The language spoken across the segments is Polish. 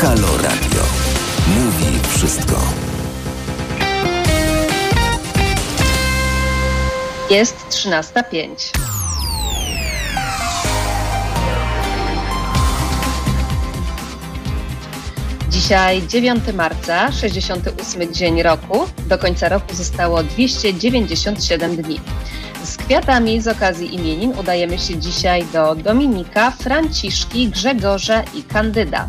Halo Radio. Mówi wszystko. Jest 13.05. Dzisiaj 9 marca, 68 dzień roku. Do końca roku zostało 297 dni. Z kwiatami z okazji imienin udajemy się dzisiaj do Dominika, Franciszki, Grzegorza i Kandyda.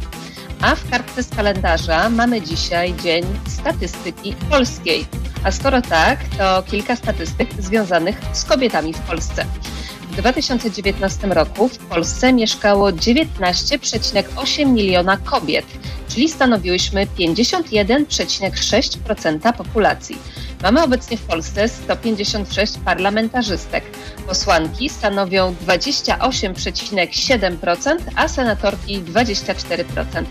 A w kartce z kalendarza mamy dzisiaj Dzień Statystyki Polskiej. A skoro tak, to kilka statystyk związanych z kobietami w Polsce. W 2019 roku w Polsce mieszkało 19,8 miliona kobiet, czyli stanowiłyśmy 51,6% populacji. Mamy obecnie w Polsce 156 parlamentarzystek. Posłanki stanowią 28,7%, a senatorki 24%.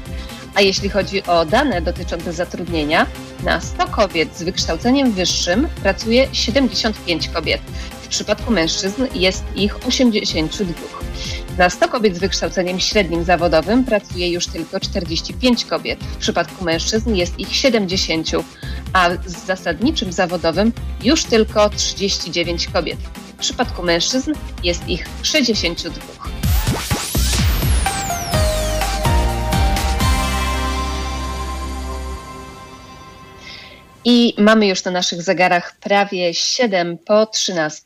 A jeśli chodzi o dane dotyczące zatrudnienia, na 100 kobiet z wykształceniem wyższym pracuje 75 kobiet. W przypadku mężczyzn jest ich 82. Na 100 kobiet z wykształceniem średnim zawodowym pracuje już tylko 45 kobiet. W przypadku mężczyzn jest ich 70, a z zasadniczym zawodowym już tylko 39 kobiet. W przypadku mężczyzn jest ich 62. I mamy już na naszych zegarach prawie 7 po 13.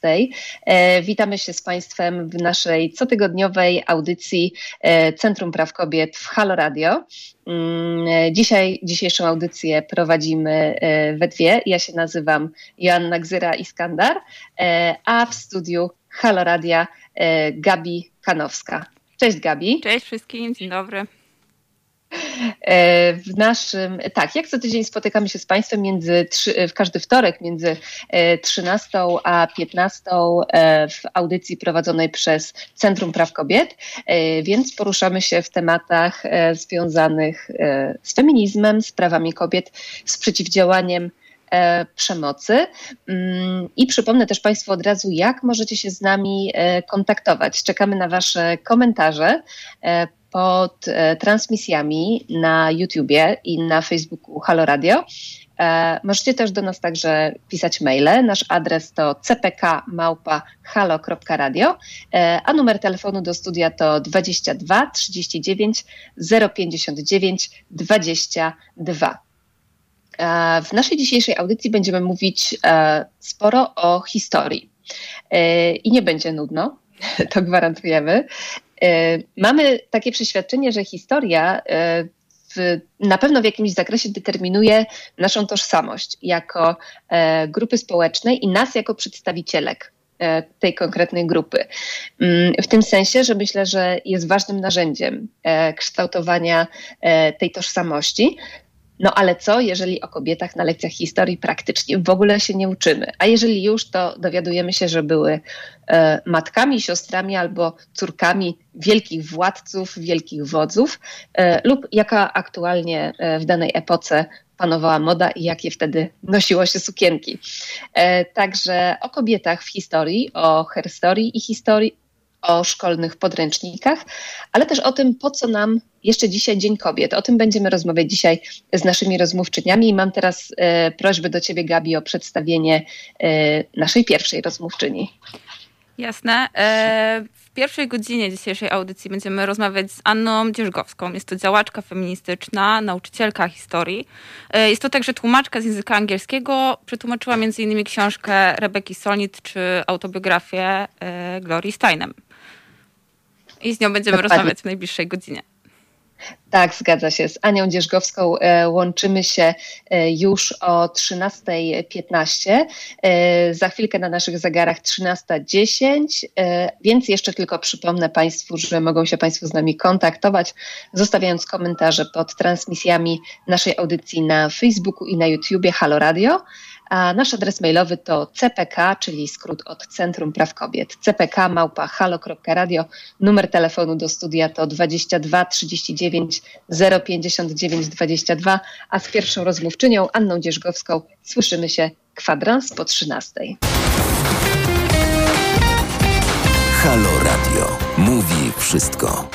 E, witamy się z Państwem w naszej cotygodniowej audycji e, Centrum Praw Kobiet w Halo Radio. Mm, e, dzisiaj, dzisiejszą audycję prowadzimy we dwie. Ja się nazywam Joanna Gzyra-Iskandar, e, a w studiu Halo Radia Gabi Kanowska. Cześć Gabi. Cześć wszystkim, dzień dobry. E, w naszym, tak, jak co tydzień spotykamy się z Państwem między, w każdy wtorek między 13 e, a 15 e, w audycji prowadzonej przez Centrum Praw Kobiet, więc poruszamy się w tematach związanych z feminizmem, z prawami kobiet, z przeciwdziałaniem przemocy. Mm, I przypomnę też Państwu od razu, jak możecie się z nami kontaktować. Czekamy na Wasze komentarze pod e, transmisjami na YouTubie i na Facebooku Halo Radio. E, możecie też do nas także pisać maile. Nasz adres to cpk.halo.radio, e, a numer telefonu do studia to 22 39 059 22. W naszej dzisiejszej audycji będziemy mówić sporo o historii. I nie będzie nudno, to gwarantujemy. E, mamy takie przeświadczenie, że historia e, w, na pewno w jakimś zakresie determinuje naszą tożsamość jako e, grupy społecznej i nas jako przedstawicielek tej konkretnej grupy. Mm, w tym sensie, że myślę, że jest ważnym narzędziem kształtowania tej tożsamości, no ale co, jeżeli o kobietach na lekcjach historii praktycznie w ogóle się nie uczymy? A jeżeli już, to dowiadujemy się, że były e, matkami, siostrami albo córkami wielkich władców, wielkich wodzów, e, lub jaka aktualnie e, w danej epoce panowała moda i jakie wtedy nosiło się sukienki. E, także o kobietach w historii, o herstorii i historii, o szkolnych podręcznikach, ale też o tym, po co nam jeszcze dzisiaj Dzień Kobiet. O tym będziemy rozmawiać dzisiaj z naszymi rozmówczyniami i mam teraz e, prośbę do Ciebie, Gabi, o przedstawienie e, naszej pierwszej rozmówczyni. Jasne. E, w pierwszej godzinie dzisiejszej audycji będziemy rozmawiać z Anną Dzierżgowską. Jest to działaczka feministyczna, nauczycielka historii. E, jest to także tłumaczka z języka angielskiego. Przetłumaczyła m.in. książkę Rebeki Solnit czy autobiografię e, Glorii Steinem. I z nią będziemy Dokładnie. rozmawiać w najbliższej godzinie. Tak, zgadza się. Z Anią Dzierżgowską e, łączymy się e, już o 13.15. E, za chwilkę na naszych zegarach 13.10, więc jeszcze tylko przypomnę Państwu, że mogą się Państwo z nami kontaktować, zostawiając komentarze pod transmisjami naszej audycji na Facebooku i na YouTubie Halo Radio. A nasz adres mailowy to CPK, czyli skrót od Centrum Praw Kobiet. CPK małpa halo.radio. Numer telefonu do studia to 22 39 059 22, a z pierwszą rozmówczynią Anną Dzierżgowską słyszymy się kwadrans po 13. Halo Radio. Mówi wszystko.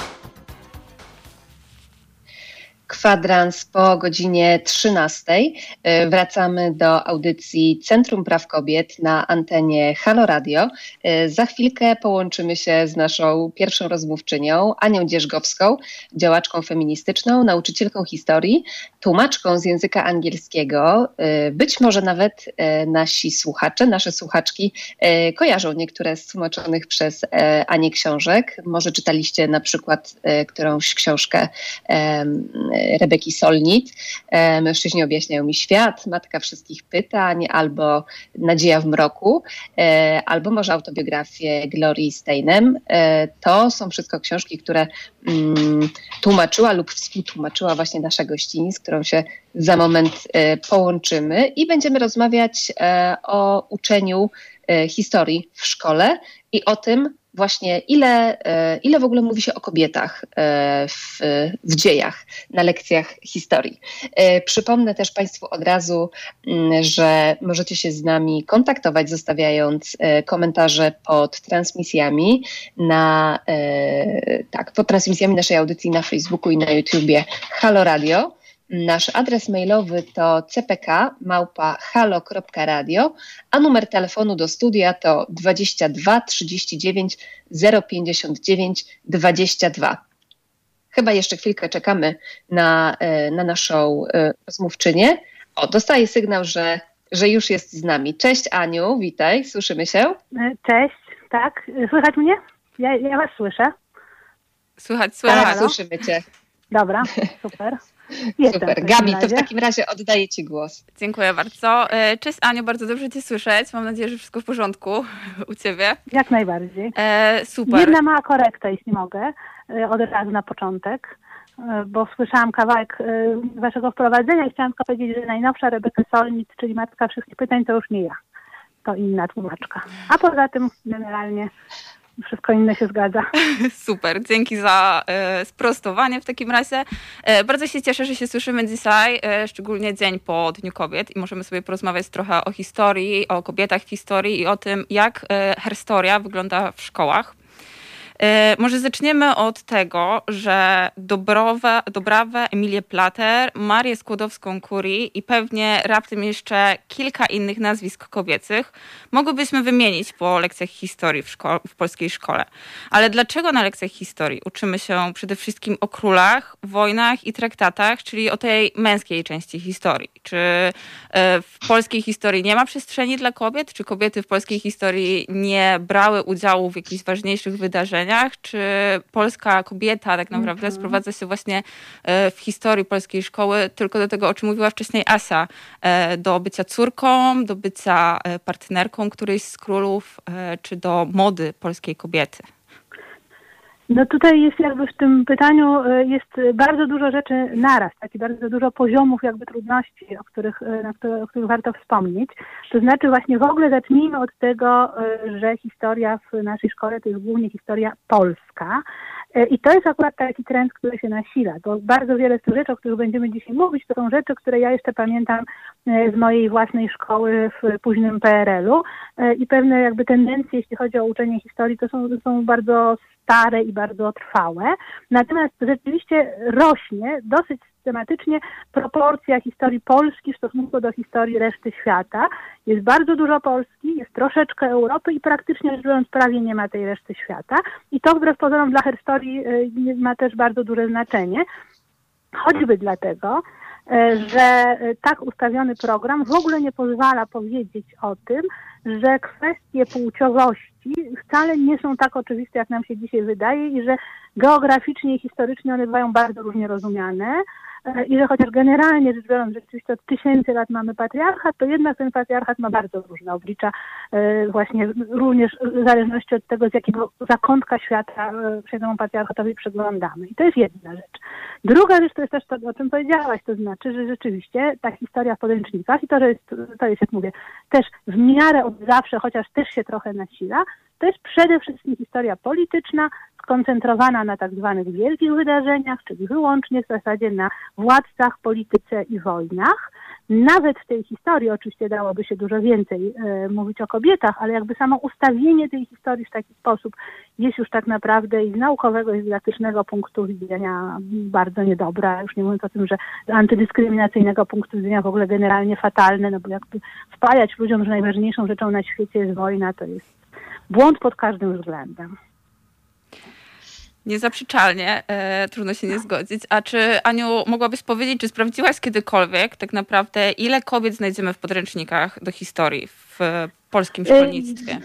Kwadrans po godzinie 13. E, wracamy do audycji Centrum Praw Kobiet na antenie Halo Radio. E, za chwilkę połączymy się z naszą pierwszą rozmówczynią, Anią Dzierżgowską, działaczką feministyczną, nauczycielką historii, tłumaczką z języka angielskiego. E, być może nawet nasi słuchacze, nasze słuchaczki kojarzą niektóre z tłumaczonych przez Anię książek. Może czytaliście na przykład którąś książkę Rebeki Solnit. E, mężczyźni objaśniają mi świat, Matka wszystkich pytań, albo Nadzieja w mroku, e, albo może autobiografię Glorii Steinem. E, to są wszystko książki, które mm, tłumaczyła lub współtłumaczyła właśnie nasza gościni, z którą się za moment połączymy i będziemy rozmawiać o uczeniu historii w szkole i o tym, właśnie ile, e, ile w ogóle mówi się o kobietach e, w, w dziejach, na lekcjach historii. E, przypomnę też Państwu od razu, mm, że możecie się z nami kontaktować, zostawiając komentarze pod transmisjami na tak, pod transmisjami naszej audycji na Facebooku i na YouTubie Halo Radio. Nasz adres mailowy to cpk.halo.radio, a numer telefonu do studia to 22 39 059 22. Chyba jeszcze chwilkę czekamy na, e, na naszą e, rozmówczynię. O, dostaję sygnał, że, że już jest z nami. Cześć Aniu, witaj, słyszymy się? E, cześć, tak. Słychać mnie? Ja, ja was słyszę. Słychać, słychać. Tak, słyszymy cię. Dobra, super. Jestem Super. Gabi, to w takim razie oddaję Ci głos. Dziękuję bardzo. E, cześć Aniu, bardzo dobrze Cię słyszeć. Mam nadzieję, że wszystko w porządku u Ciebie. Jak najbardziej. E, super. Jedna mała korekta, jeśli mogę, e, od razu na początek, e, bo słyszałam kawałek Waszego wprowadzenia i chciałam tylko powiedzieć, że najnowsza Rebeka Solnit, czyli Matka Wszystkich Pytań, to już nie ja. To inna tłumaczka. A poza tym generalnie wszystko inne się zgadza. Super, dzięki za e, sprostowanie w takim razie. E, bardzo się cieszę, że się słyszymy dzisiaj, e, szczególnie dzień po Dniu Kobiet i możemy sobie porozmawiać trochę o historii, o kobietach w historii i o tym, jak historia wygląda w szkołach. E, może zaczniemy od tego, że Dobrowe, Dobrawę, Emilię Plater, Marię Skłodowską-Curie i pewnie raptem jeszcze kilka innych nazwisk kobiecych mogłybyśmy wymienić po lekcjach historii w, szko- w polskiej szkole. Ale dlaczego na lekcjach historii uczymy się przede wszystkim o królach, wojnach i traktatach, czyli o tej męskiej części historii? Czy e, w polskiej historii nie ma przestrzeni dla kobiet? Czy kobiety w polskiej historii nie brały udziału w jakichś ważniejszych wydarzeniach? Czy polska kobieta tak naprawdę mhm. sprowadza się właśnie e, w historii polskiej szkoły tylko do tego, o czym mówiła wcześniej Asia, e, do bycia córką, do bycia e, partnerką którejś z królów, czy do mody polskiej kobiety. No tutaj jest jakby w tym pytaniu jest bardzo dużo rzeczy naraz, taki bardzo dużo poziomów jakby trudności, o których, na które, o których warto wspomnieć. To znaczy właśnie w ogóle zacznijmy od tego, że historia w naszej szkole to jest głównie historia polska. I to jest akurat taki trend, który się nasila. To bardzo wiele z tych rzeczy, o których będziemy dzisiaj mówić, to są rzeczy, które ja jeszcze pamiętam z mojej własnej szkoły w późnym PRL-u i pewne jakby tendencje, jeśli chodzi o uczenie historii, to są, to są bardzo stare i bardzo trwałe. Natomiast rzeczywiście rośnie dosyć systematycznie proporcja historii Polski w stosunku do historii reszty świata. Jest bardzo dużo Polski, jest troszeczkę Europy i praktycznie rzecz biorąc prawie nie ma tej reszty świata. I to wbrew pozorom dla historii y, ma też bardzo duże znaczenie. Choćby dlatego, y, że tak ustawiony program w ogóle nie pozwala powiedzieć o tym, że kwestie płciowości wcale nie są tak oczywiste, jak nam się dzisiaj wydaje i że geograficznie i historycznie one bywają bardzo różnie rozumiane, i że chociaż generalnie rzecz biorąc rzeczywiście od tysięcy lat mamy patriarchat, to jednak ten patriarchat ma bardzo różne oblicza, e, właśnie również w zależności od tego, z jakiego zakątka świata e, się temu patriarchatowi przeglądamy. I to jest jedna rzecz. Druga rzecz to jest też to, o czym powiedziałaś, to znaczy, że rzeczywiście ta historia w podręcznikach i to, jest, to jest, jak mówię, też w miarę od zawsze, chociaż też się trochę nasila, to jest przede wszystkim historia polityczna, skoncentrowana na tak zwanych wielkich wydarzeniach, czyli wyłącznie w zasadzie na władcach, polityce i wojnach. nawet w tej historii oczywiście dałoby się dużo więcej e, mówić o kobietach, ale jakby samo ustawienie tej historii w taki sposób jest już tak naprawdę i z naukowego i z dydaktycznego punktu widzenia bardzo niedobre, już nie mówiąc o tym, że z antydyskryminacyjnego punktu widzenia w ogóle generalnie fatalne, no bo jakby wpajać ludziom, że najważniejszą rzeczą na świecie jest wojna, to jest błąd pod każdym względem. Niezaprzeczalnie, e, trudno się nie zgodzić. A czy, Aniu, mogłabyś powiedzieć, czy sprawdziłaś kiedykolwiek tak naprawdę, ile kobiet znajdziemy w podręcznikach do historii w polskim szkolnictwie?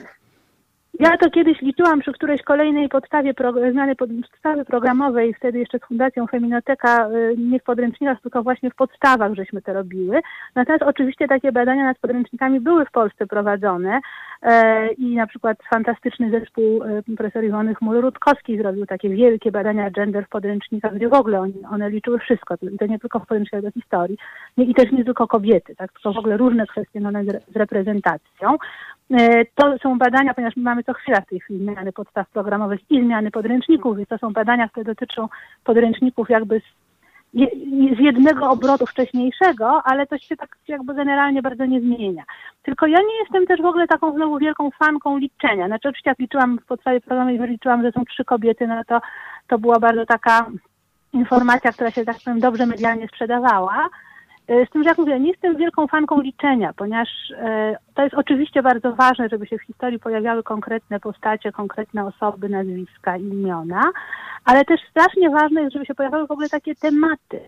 Ja to kiedyś liczyłam przy którejś kolejnej podstawie, zmiany podstawy programowej, wtedy jeszcze z Fundacją Feminoteka, y, nie w podręcznikach, tylko właśnie w podstawach żeśmy to robiły. Natomiast oczywiście takie badania nad podręcznikami były w Polsce prowadzone e, i na przykład fantastyczny zespół e, profesor Iwony Chmury-Rutkowskiej zrobił takie wielkie badania gender w podręcznikach, gdzie w ogóle one liczyły wszystko, to nie tylko w podręcznikach do historii, i też nie tylko kobiety, tak, tylko w ogóle różne kwestie związane z reprezentacją. E, to są badania, ponieważ my mamy co chwila w tej chwili zmiany podstaw programowych i zmiany podręczników, więc to są badania, które dotyczą podręczników jakby z, z jednego obrotu wcześniejszego, ale to się tak jakby generalnie bardzo nie zmienia. Tylko ja nie jestem też w ogóle taką znowu wielką fanką liczenia. Znaczy oczywiście jak liczyłam w podstawie programowej, wyliczyłam, że są trzy kobiety, no to, to była bardzo taka informacja, która się tak powiem dobrze medialnie sprzedawała, z tym, że jak mówię, nie jestem wielką fanką liczenia, ponieważ e, to jest oczywiście bardzo ważne, żeby się w historii pojawiały konkretne postacie, konkretne osoby, nazwiska, imiona, ale też strasznie ważne jest, żeby się pojawiały w ogóle takie tematy,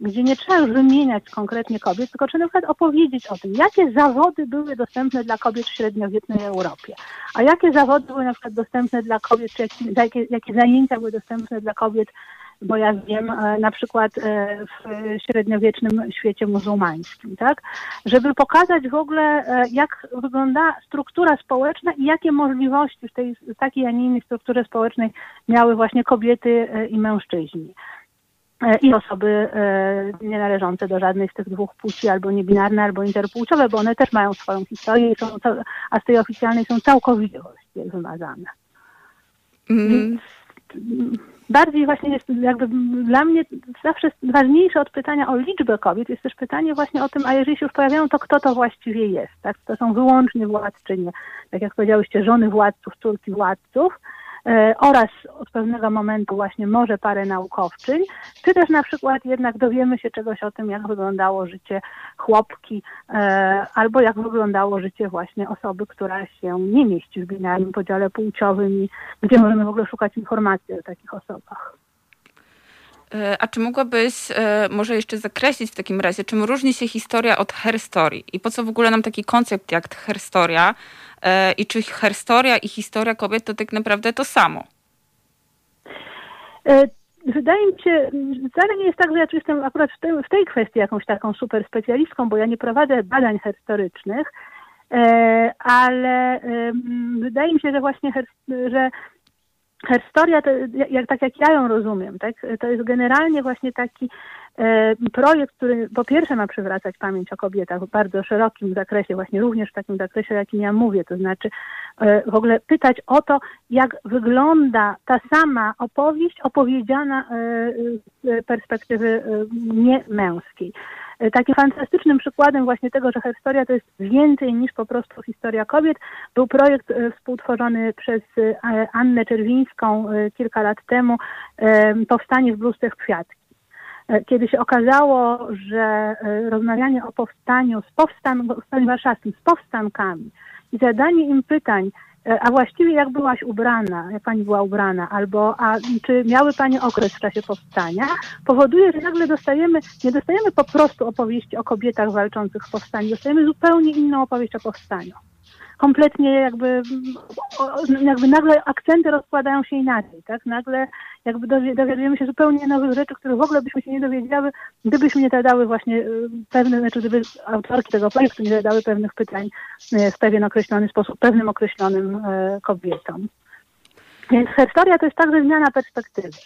gdzie nie trzeba już wymieniać konkretnie kobiet, tylko trzeba na przykład opowiedzieć o tym, jakie zawody były dostępne dla kobiet w średniowiecznej Europie, a jakie zawody były na przykład dostępne dla kobiet, czy jakie, jakie zajęcia były dostępne dla kobiet bo ja wiem e, na przykład e, w średniowiecznym świecie muzułmańskim, tak? Żeby pokazać w ogóle, e, jak wygląda struktura społeczna i jakie możliwości w tej takiej, a nie innej strukturze społecznej miały właśnie kobiety i mężczyźni i osoby nie należące do żadnej z tych dwóch płci, albo niebinarne, albo interpłciowe, bo one też mają swoją historię, są, a z tej oficjalnej są całkowicie wymazane. Mm bardziej właśnie jest jakby dla mnie zawsze ważniejsze od pytania o liczbę kobiet jest też pytanie właśnie o tym, a jeżeli się już pojawiają, to kto to właściwie jest, tak? To są wyłącznie władczynie, tak jak powiedziałyście, żony władców, córki władców, oraz od pewnego momentu właśnie może parę naukowczyń, czy też na przykład jednak dowiemy się czegoś o tym, jak wyglądało życie chłopki, e, albo jak wyglądało życie właśnie osoby, która się nie mieści w binarnym podziale płciowym i gdzie możemy w ogóle szukać informacji o takich osobach. E, a czy mogłabyś może jeszcze zakreślić w takim razie, czym różni się historia od herstory i po co w ogóle nam taki koncept jak herstoria? E, i czy historia i historia kobiet to tak naprawdę to samo? E, wydaje mi się, wcale nie jest tak, że ja jestem akurat w tej, w tej kwestii jakąś taką super specjalistką, bo ja nie prowadzę badań historycznych, e, ale wydaje mi się, że właśnie że historia, to, jak, tak jak ja ją rozumiem, tak, to jest generalnie właśnie taki E, projekt, który po pierwsze ma przywracać pamięć o kobietach w bardzo szerokim zakresie, właśnie również w takim zakresie, o jakim ja mówię, to znaczy e, w ogóle pytać o to, jak wygląda ta sama opowieść opowiedziana e, z perspektywy niemęskiej. Takim fantastycznym przykładem właśnie tego, że historia to jest więcej niż po prostu historia kobiet, był projekt współtworzony przez Annę Czerwińską kilka lat temu, Powstanie w bluzce kwiatki. E, kiedy się okazało, że e, rozmawianie o powstaniu z powstan, powstaniu warszawskim, z powstankami i zadanie im pytań, a właściwie jak byłaś ubrana, jak pani była ubrana, albo a czy miały pani okres w czasie powstania, powoduje, że nagle dostajemy, nie dostajemy po prostu opowieści o kobietach walczących w powstaniu, dostajemy zupełnie inną opowieść o powstaniu kompletnie jakby, jakby nagle akcenty rozkładają się inaczej, tak? Nagle jakby dowiadujemy się zupełnie nowych rzeczy, których w ogóle byśmy się nie dowiedziały, gdybyśmy nie zadały właśnie y, pewne, znaczy gdyby autorki tego projektu nie zadały pewnych pytań y, w pewien określony sposób, pewnym określonym y, kobietom. Więc historia to jest także zmiana perspektywy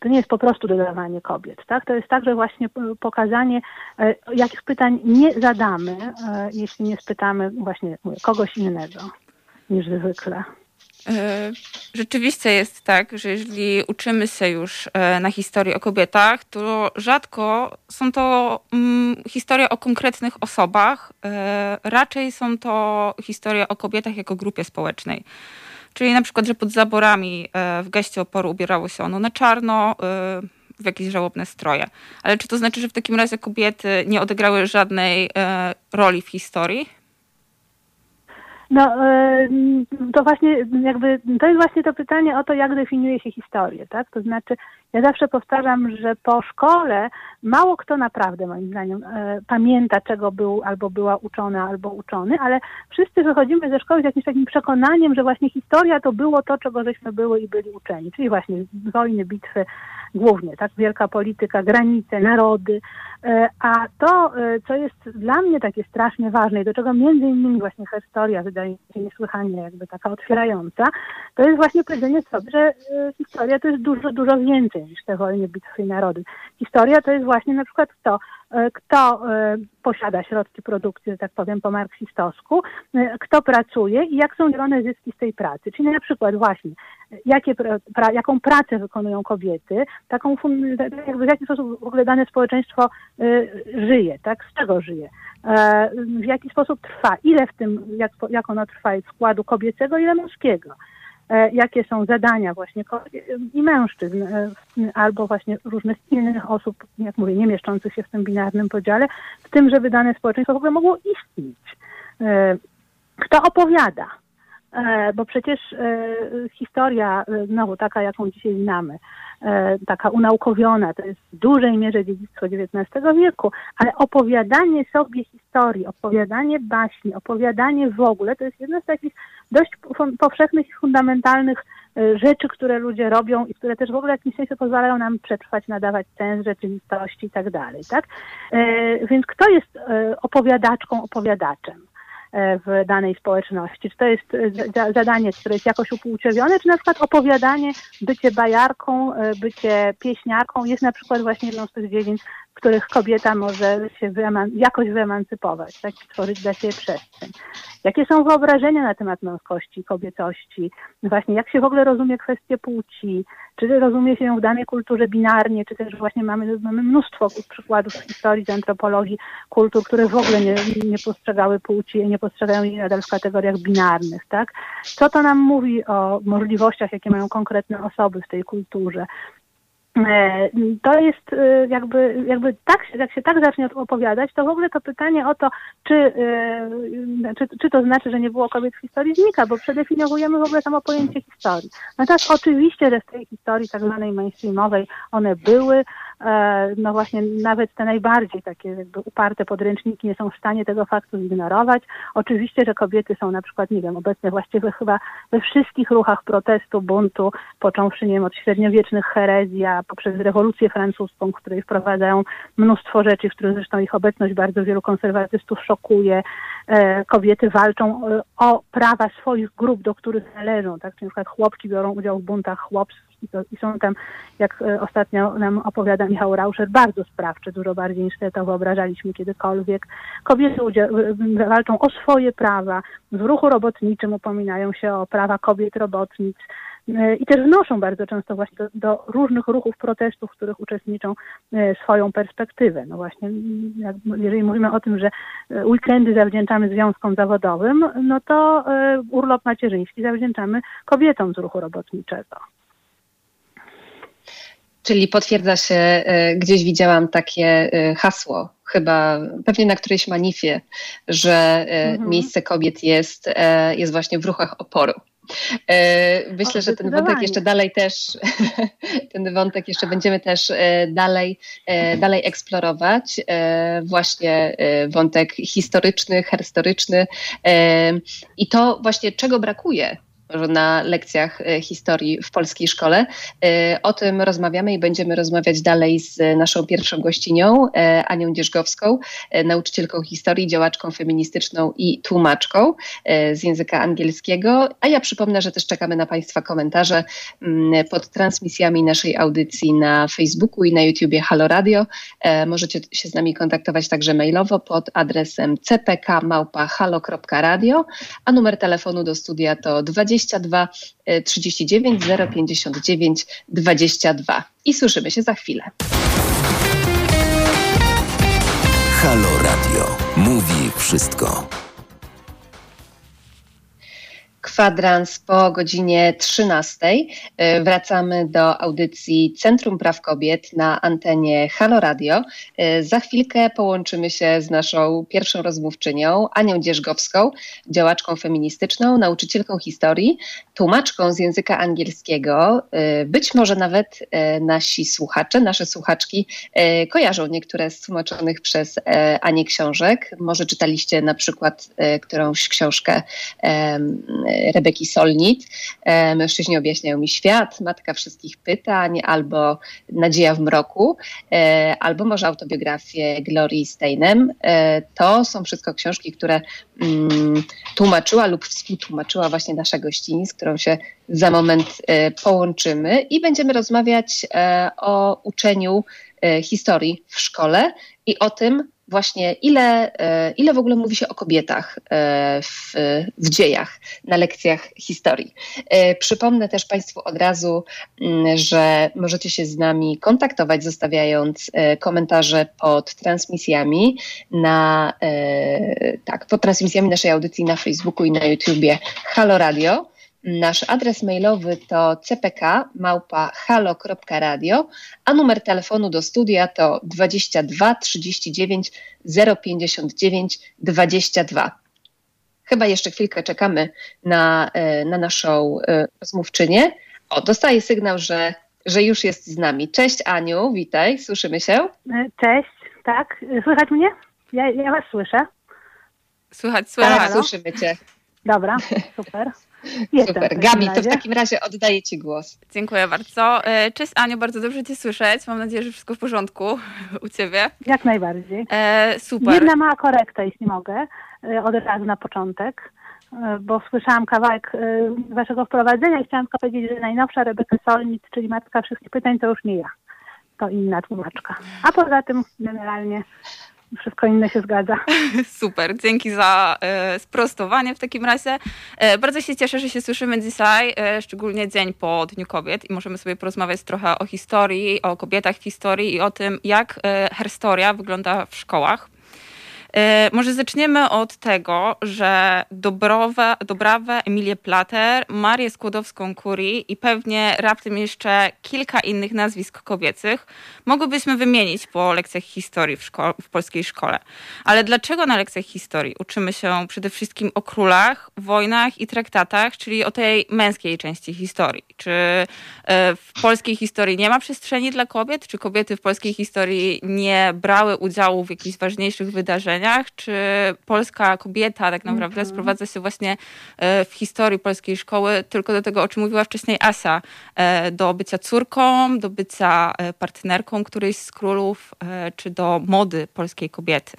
to nie jest po prostu dodawanie kobiet, tak? To jest także właśnie pokazanie, e, jakich pytań nie zadamy, e, jeśli nie spytamy właśnie kogoś innego niż zwykle. E, rzeczywiście jest tak, że jeżeli uczymy się już e, na historii o kobietach, to rzadko są to mm, historie o konkretnych osobach, e, raczej są to historie o kobietach jako grupie społecznej. Czyli na przykład, że pod zaborami w geście oporu ubierało się ono na czarno, w jakieś żałobne stroje. Ale czy to znaczy, że w takim razie kobiety nie odegrały żadnej roli w historii? No, e, to właśnie jakby, to jest właśnie to pytanie o to, jak definiuje się historię, tak? To znaczy, ja zawsze powtarzam, że po szkole mało kto naprawdę, moim zdaniem, e, pamięta, czego był albo była uczona, albo uczony, ale wszyscy wychodzimy ze szkoły z jakimś takim przekonaniem, że właśnie historia to było to, czego żeśmy były i byli uczeni, czyli właśnie wojny, bitwy, głównie, tak? Wielka polityka, granice, narody. E, a to, e, co jest dla mnie takie strasznie ważne i do czego między innymi właśnie historia wydaje mi się niesłychanie jakby taka otwierająca, to jest właśnie powiedzenie sobie, że e, historia to jest dużo, dużo więcej niż te wojny, bitwy i narody. Historia to jest właśnie na przykład to, kto posiada środki produkcji, że tak powiem po marksistowsku, kto pracuje i jak są dzielone zyski z tej pracy. Czyli na przykład właśnie jakie, pra, jaką pracę wykonują kobiety, taką jakby w jaki sposób w ogóle dane społeczeństwo żyje, tak? Z czego żyje? E, w jaki sposób trwa, ile w tym, jak, jak ono trwa, jest składu kobiecego, ile męskiego. E, jakie są zadania właśnie i mężczyzn, e, albo właśnie różnych innych osób, jak mówię, nie mieszczących się w tym binarnym podziale, w tym, żeby dane społeczeństwo w ogóle mogło istnieć. Kto opowiada? E, bo przecież e, historia, e, znowu taka, jaką dzisiaj znamy, taka unaukowiona, to jest w dużej mierze dziedzictwo XIX wieku, ale opowiadanie sobie historii, opowiadanie baśni, opowiadanie w ogóle, to jest jedna z takich dość powszechnych i fundamentalnych rzeczy, które ludzie robią i które też w ogóle w jakimś sensie pozwalają nam przetrwać, nadawać sens rzeczywistości i tak dalej, tak? Więc kto jest opowiadaczką, opowiadaczem? E, w danej społeczności. Czy to jest e, zadanie, które jest jakoś upłciowione, czy na przykład opowiadanie, bycie bajarką, e, bycie pieśniarką jest na przykład właśnie jedną z tych dziedzin, których kobieta może się wyeman jakoś wyemancypować, tak, stworzyć dla siebie przestrzeń. Jakie są wyobrażenia na temat męskości, kobiecości? Właśnie jak się w ogóle rozumie kwestie płci? Czy rozumie się ją w danej kulturze binarnie, czy też właśnie mamy, mamy mnóstwo przykładów z historii, z antropologii, kultur, które w ogóle nie, nie postrzegały płci nie postrzegają jej nadal w kategoriach binarnych, tak? Co to nam mówi o możliwościach, jakie mają konkretne osoby w tej kulturze? E, to jest e, jakby, jakby tak, jak się tak zacznie opowiadać, to w ogóle to pytanie o to, czy, e, czy, czy to znaczy, że nie było kobiet w historii znika, bo przedefiniowujemy w ogóle samo pojęcie historii. Natomiast oczywiście, że w tej historii tak zwanej mainstreamowej one były, no właśnie nawet te najbardziej takie jakby uparte podręczniki nie są w stanie tego faktu zignorować. Oczywiście, że kobiety są na przykład, nie wiem, obecne właściwie chyba we wszystkich ruchach protestu, buntu, począwszy, nie wiem, od średniowiecznych herezji, a poprzez rewolucję francuską, w której wprowadzają mnóstwo rzeczy, w których zresztą ich obecność bardzo wielu konserwatystów szokuje. E, kobiety walczą e, o prawa swoich grup, do których należą, tak? Czyli na przykład chłopki biorą udział w buntach chłopskich i, to, i są tam, jak e, ostatnio nam opowiada Michał Rauscher, bardzo sprawcze, dużo bardziej niż to wyobrażaliśmy kiedykolwiek. Kobiety walczą o swoje prawa, w ruchu robotniczym upominają się o prawa kobiet robotnic, i też wnoszą bardzo często właśnie do, do, różnych ruchów protestów, w których uczestniczą e, swoją perspektywę. No właśnie, jak, jeżeli mówimy o tym, że e, weekendy zawdzięczamy związkom zawodowym, no to e, urlop macierzyński zawdzięczamy kobietom z ruchu robotniczego. Czyli potwierdza się, gdzieś widziałam takie hasło, chyba pewnie na którejś manifie, że mhm. miejsce kobiet jest, jest właśnie w ruchach oporu. E, myślę, o, że ten wątek jeszcze dalej też, ten wątek jeszcze będziemy też e, dalej, e, dalej eksplorować. Właśnie wątek historyczny, historyczny i to właśnie czego brakuje na lekcjach e, historii w polskiej szkole. E, o tym rozmawiamy i będziemy rozmawiać dalej z naszą pierwszą gościnią, e, Anią Dzierżgowską, nauczycielką historii, działaczką feministyczną i tłumaczką z języka angielskiego. A ja przypomnę, że też czekamy na Państwa komentarze mm, pod transmisjami naszej audycji na Facebooku i na YouTubie Halo Radio. Możecie się z nami kontaktować także mailowo pod adresem cpk.halo.radio, a numer telefonu do studia to 20 22 39 059 22. I słyszymy się za chwilę. Halo Radio. Mówi wszystko. Kwadrans po godzinie 13. E, wracamy do audycji Centrum Praw Kobiet na antenie Halo Radio. E, za chwilkę połączymy się z naszą pierwszą rozmówczynią, Anią Dzierzgowską, działaczką feministyczną, nauczycielką historii, tłumaczką z języka angielskiego. E, być może nawet nasi słuchacze, nasze słuchaczki kojarzą niektóre z tłumaczonych przez Anię książek. Może czytaliście na przykład którąś książkę Rebeki Solnit. E, mężczyźni objaśniają mi świat, Matka wszystkich pytań, albo Nadzieja w mroku, e, albo może autobiografię Glorii Steinem. E, to są wszystko książki, które mm, tłumaczyła lub współtłumaczyła właśnie nasza gościni, z którą się za moment połączymy i będziemy rozmawiać o uczeniu historii w szkole i o tym, właśnie ile, e, ile w ogóle mówi się o kobietach e, w, w dziejach, na lekcjach historii. E, przypomnę też Państwu od razu, mm, że możecie się z nami kontaktować, zostawiając komentarze pod transmisjami na tak, pod transmisjami naszej audycji na Facebooku i na YouTubie Halo Radio. Nasz adres mailowy to cpk.halo.radio, a numer telefonu do studia to 22 39 059 22. Chyba jeszcze chwilkę czekamy na, e, na naszą e, rozmówczynię. O, dostaję sygnał, że, że już jest z nami. Cześć Aniu, witaj, słyszymy się? E, cześć, tak. Słychać mnie? Ja, ja was słyszę. Słychać, słychać. Tak, słyszymy cię. Dobra, super. Jestem Super. Gabi, to w takim razie oddaję Ci głos. Dziękuję bardzo. E, cześć Aniu, bardzo dobrze Cię słyszeć. Mam nadzieję, że wszystko w porządku u Ciebie. Jak najbardziej. E, super. Jedna mała korekta, jeśli mogę, e, od razu na początek, e, bo słyszałam kawałek Waszego wprowadzenia i chciałam tylko powiedzieć, że najnowsza Rebeka Solnit, czyli Matka Wszystkich Pytań, to już nie ja. To inna tłumaczka. A poza tym generalnie wszystko inne się zgadza. Super, dzięki za e, sprostowanie w takim razie. E, bardzo się cieszę, że się słyszymy dzisiaj, e, szczególnie dzień po Dniu Kobiet i możemy sobie porozmawiać trochę o historii, o kobietach w historii i o tym, jak herstoria wygląda w szkołach. E, może zaczniemy od tego, że Dobrowe, Dobrawę, Emilię Plater, Marię Skłodowską-Curie i pewnie raptem jeszcze kilka innych nazwisk kobiecych mogłybyśmy wymienić po lekcjach historii w, szko- w polskiej szkole. Ale dlaczego na lekcjach historii uczymy się przede wszystkim o królach, wojnach i traktatach, czyli o tej męskiej części historii? Czy e, w polskiej historii nie ma przestrzeni dla kobiet? Czy kobiety w polskiej historii nie brały udziału w jakichś ważniejszych wydarzeniach? Czy polska kobieta tak naprawdę mm -hmm. sprowadza się właśnie e, w historii polskiej szkoły tylko do tego, o czym mówiła wcześniej Asia, e, do bycia córką, do bycia e, partnerką którejś z królów, czy do mody polskiej kobiety.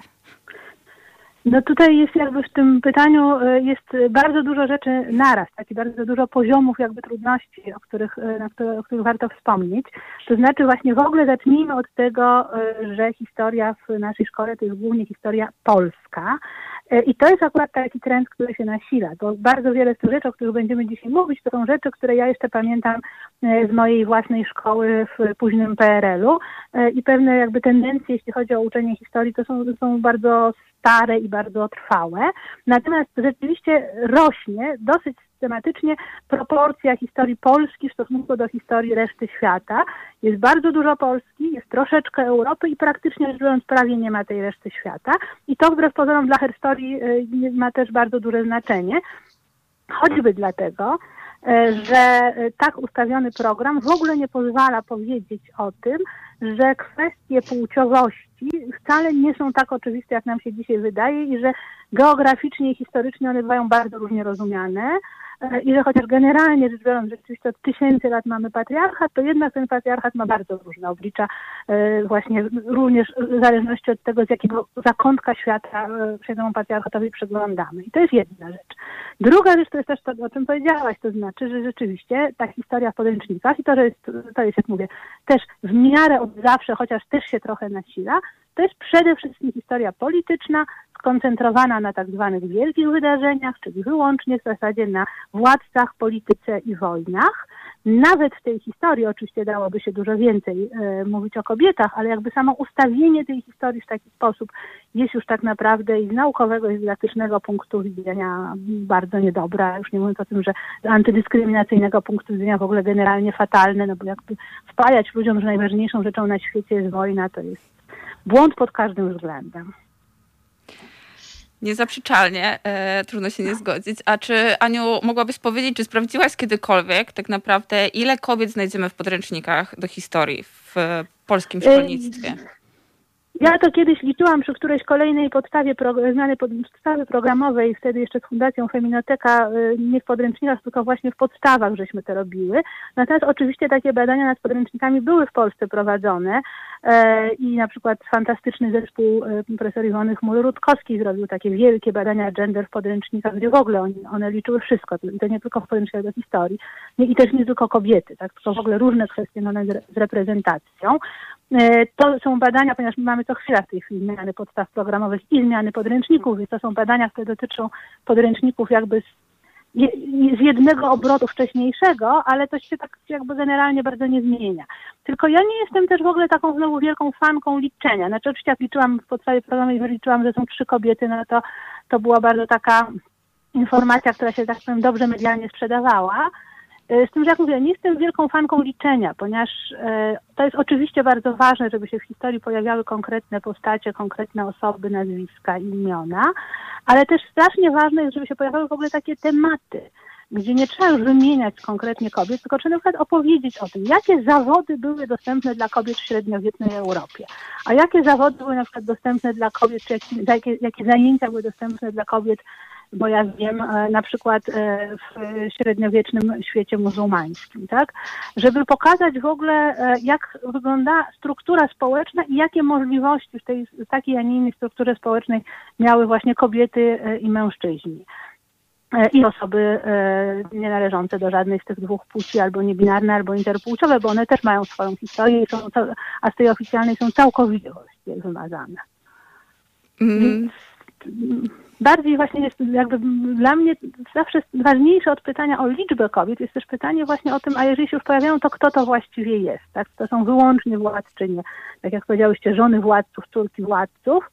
No tutaj jest jakby w tym pytaniu jest bardzo dużo rzeczy naraz, taki bardzo dużo poziomów jakby trudności, o których, na które, o których warto wspomnieć. To znaczy właśnie w ogóle zacznijmy od tego, że historia w naszej szkole to jest głównie historia polska. I to jest akurat taki trend, który się nasila, bo bardzo wiele z tych rzeczy, o których będziemy dzisiaj mówić, to są rzeczy, które ja jeszcze pamiętam z mojej własnej szkoły w późnym PRL-u i pewne jakby tendencje, jeśli chodzi o uczenie historii, to są, są bardzo stare i bardzo trwałe. Natomiast rzeczywiście rośnie dosyć systematycznie proporcja historii Polski w stosunku do historii reszty świata. Jest bardzo dużo Polski, jest troszeczkę Europy i praktycznie rzecz biorąc prawie nie ma tej reszty świata. I to wbrew pozorom dla historii y, ma też bardzo duże znaczenie. Choćby dlatego, y, że tak ustawiony program w ogóle nie pozwala powiedzieć o tym, że kwestie płciowości wcale nie są tak oczywiste, jak nam się dzisiaj wydaje i że geograficznie i historycznie one bywają bardzo różnie rozumiane. E, i że chociaż generalnie rzecz biorąc rzeczywiście od tysięcy lat mamy patriarchat, to jednak ten patriarchat ma bardzo różne oblicza, e, właśnie również w zależności od tego, z jakiego zakątka świata e, się temu patriarchatowi przeglądamy. I to jest jedna rzecz. Druga rzecz to jest też to, o czym powiedziałaś, to znaczy, że rzeczywiście ta historia w podręcznikach i to, że jest, to jest, jak mówię, też w miarę od zawsze, chociaż też się trochę nasila, to jest przede wszystkim historia polityczna, skoncentrowana na tak zwanych wielkich wydarzeniach, czyli wyłącznie w zasadzie na władcach, polityce i wojnach. Nawet w tej historii oczywiście dałoby się dużo więcej e, mówić o kobietach, ale jakby samo ustawienie tej historii w taki sposób jest już tak naprawdę i z naukowego i z dydaktycznego punktu widzenia bardzo niedobre, już nie mówiąc o tym, że z antydyskryminacyjnego punktu widzenia w ogóle generalnie fatalne, no bo jakby wpajać ludziom, że najważniejszą rzeczą na świecie jest wojna, to jest błąd pod każdym względem. Niezaprzeczalnie, e, trudno się nie zgodzić. A czy, Aniu, mogłabyś powiedzieć, czy sprawdziłaś kiedykolwiek tak naprawdę, ile kobiet znajdziemy w podręcznikach do historii w polskim szkolnictwie? Ja to kiedyś liczyłam przy którejś kolejnej podstawie pro, zmiany podstawy programowej, wtedy jeszcze z Fundacją Feminoteka, y, nie w podręcznikach, tylko właśnie w podstawach żeśmy to robiły. Natomiast oczywiście takie badania nad podręcznikami były w Polsce prowadzone e, i na przykład fantastyczny zespół e, profesor Iwony Chmur-Rutkowski zrobił takie wielkie badania gender w podręcznikach, gdzie w ogóle one, one liczyły wszystko, to nie tylko w podręcznikach do historii i też nie tylko kobiety, tak, tylko w ogóle różne kwestie z reprezentacją. E, to są badania, ponieważ my mamy co chwila w tej chwili zmiany podstaw programowych i zmiany podręczników, więc to są badania, które dotyczą podręczników jakby z, jednego obrotu wcześniejszego, ale to się tak jakby generalnie bardzo nie zmienia. Tylko ja nie jestem też w ogóle taką znowu wielką fanką liczenia. Znaczy oczywiście jak liczyłam w podstawie programowej, liczyłam, że są trzy kobiety, no to to była bardzo taka informacja, która się tak powiem dobrze medialnie sprzedawała, z tym, że jak mówię, nie jestem wielką fanką liczenia, ponieważ e, to jest oczywiście bardzo ważne, żeby się w historii pojawiały konkretne postacie, konkretne osoby, nazwiska, imiona, ale też strasznie ważne jest, żeby się pojawiały w ogóle takie tematy, gdzie nie trzeba już wymieniać konkretnie kobiet, tylko trzeba na przykład opowiedzieć o tym, jakie zawody były dostępne dla kobiet w średniowiecznej Europie, a jakie zawody były na przykład dostępne dla kobiet, czy jakie, jakie zajęcia były dostępne dla kobiet bo ja wiem e, na przykład e, w średniowiecznym świecie muzułmańskim, tak? Żeby pokazać w ogóle, e, jak wygląda struktura społeczna i jakie możliwości w tej takiej, a nie innej strukturze społecznej miały właśnie kobiety i mężczyźni i osoby nie należące do żadnej z tych dwóch płci, albo niebinarne, albo interpłciowe, bo one też mają swoją historię, są, a z tej oficjalnej są całkowicie wymazane. Mm bardziej właśnie jest jakby dla mnie zawsze ważniejsze od pytania o liczbę kobiet jest też pytanie właśnie o tym, a jeżeli się już pojawiają, to kto to właściwie jest, tak? To są wyłącznie władczynie, tak jak powiedziałyście, żony władców, córki władców,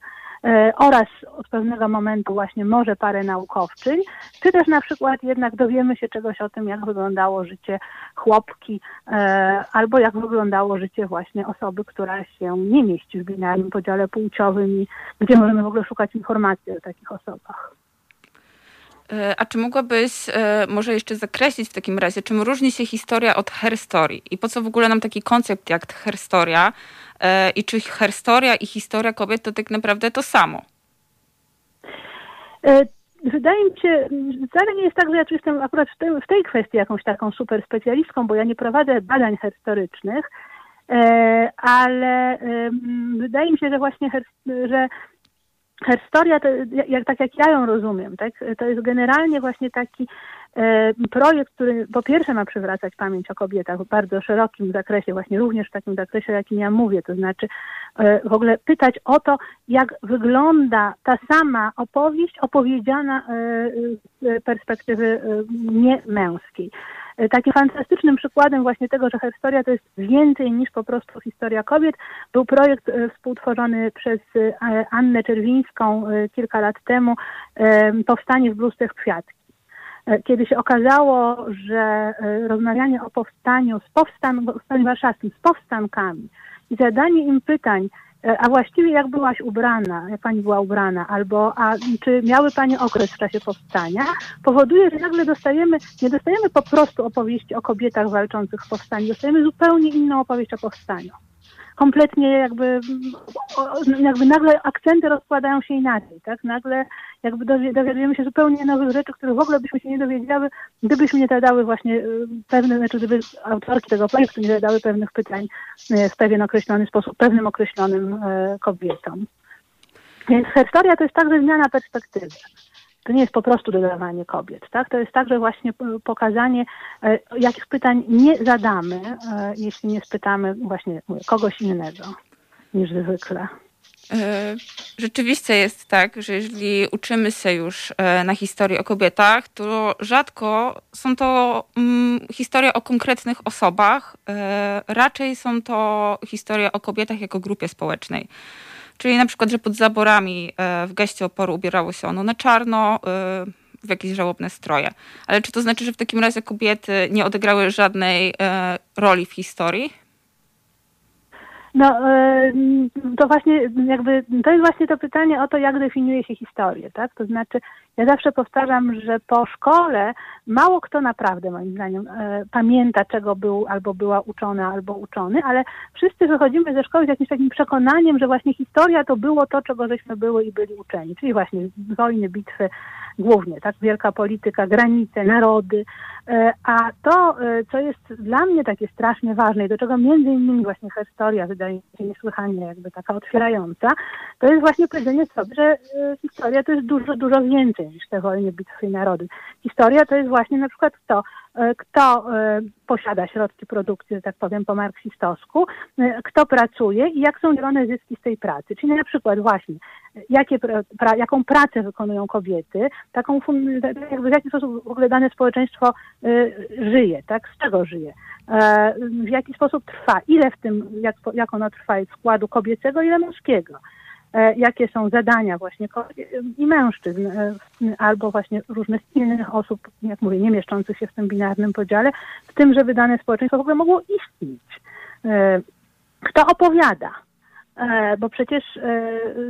oraz od pewnego momentu właśnie może parę naukowczyń, czy też na przykład jednak dowiemy się czegoś o tym, jak wyglądało życie chłopki, e, albo jak wyglądało życie właśnie osoby, która się nie mieści w binarnym podziale płciowym i gdzie możemy w ogóle szukać informacji o takich osobach. E, a czy mogłabyś może jeszcze zakreślić w takim razie, czym różni się historia od herstory i po co w ogóle nam taki koncept jak herstoria? E, i czy historia i historia kobiet to tak naprawdę to samo? E, wydaje mi się, wcale nie jest tak, że ja tu jestem akurat w, tej, w tej kwestii jakąś taką super specjalistką, bo ja nie prowadzę badań historycznych, e, ale wydaje mi się, że właśnie że historia, to, jak, tak jak ja ją rozumiem, tak, to jest generalnie właśnie taki E, projekt, który po pierwsze ma przywracać pamięć o kobietach w bardzo szerokim zakresie, właśnie również w takim zakresie, o jakim ja mówię, to znaczy e, w ogóle pytać o to, jak wygląda ta sama opowieść opowiedziana e, z perspektywy niemęskiej. Takim fantastycznym przykładem właśnie tego, że historia to jest więcej niż po prostu historia kobiet, był projekt współtworzony przez Annę Czerwińską kilka lat temu, Powstanie w bluzce kwiatki. Kiedy się okazało, że rozmawianie o powstaniu z powstan powstaniu warszawskim, z powstankami i zadanie im pytań, a właściwie jak byłaś ubrana, jak pani była ubrana, albo a czy miały pani okres w czasie powstania, powoduje, że nagle dostajemy, nie dostajemy po prostu opowieści o kobietach walczących w powstaniu, dostajemy zupełnie inną opowieść o powstaniu kompletnie jakby, jakby nagle akcenty rozkładają się inaczej, tak? Nagle jakby dowiadujemy się zupełnie nowych rzeczy, których w ogóle byśmy się nie dowiedziały, gdybyśmy nie zadały właśnie y, pewne, znaczy gdyby autorki tego projektu nie zadały pewnych pytań y, w pewien określony sposób, pewnym określonym y, kobietom. Więc historia to jest także zmiana perspektywy to nie jest po prostu dodawanie kobiet, tak? To jest także właśnie pokazanie, e, jakich pytań nie zadamy, e, jeśli nie spytamy właśnie kogoś innego niż zwykle. E, rzeczywiście jest tak, że jeżeli uczymy się już na historii o kobietach, to rzadko są to mm, historie o konkretnych osobach, raczej są to historie o kobietach jako grupie społecznej. Czyli na przykład, że pod zaborami w geście oporu ubierało się ono na czarno, w jakieś żałobne stroje. Ale czy to znaczy, że w takim razie kobiety nie odegrały żadnej roli w historii? No, e, to właśnie jakby, to jest właśnie to pytanie o to, jak definiuje się historię, tak? To znaczy, ja zawsze powtarzam, że po szkole mało kto naprawdę, moim zdaniem, e, pamięta, czego był albo była uczona, albo uczony, ale wszyscy wychodzimy ze szkoły z jakimś takim przekonaniem, że właśnie historia to było to, czego żeśmy były i byli uczeni, czyli właśnie wojny, bitwy, głównie, tak, wielka polityka, granice, narody, e, a to, e, co jest dla mnie takie strasznie ważne i do czego między innymi właśnie historia wydaje się niesłychanie jakby taka otwierająca, to jest właśnie powiedzenie sobie, że e, historia to jest dużo, dużo więcej niż te wojny, bitwy i narody. Historia to jest właśnie na przykład to, kto e, posiada środki produkcji, że tak powiem po marksistowsku, e, kto pracuje i jak są dzielone zyski z tej pracy. Czyli na przykład właśnie, jakie, pra, jaką pracę wykonują kobiety, taką, jakby w jaki sposób w ogóle dane społeczeństwo żyje, tak, z czego żyje, w jaki sposób trwa, ile w tym, jak, jak ono trwa, jest składu kobiecego, ile męskiego. E, jakie są zadania właśnie i mężczyzn, e, albo właśnie różnych innych osób, jak mówię, nie mieszczących się w tym binarnym podziale, w tym, żeby dane społeczeństwo w ogóle mogło istnieć. E, kto opowiada? Bo przecież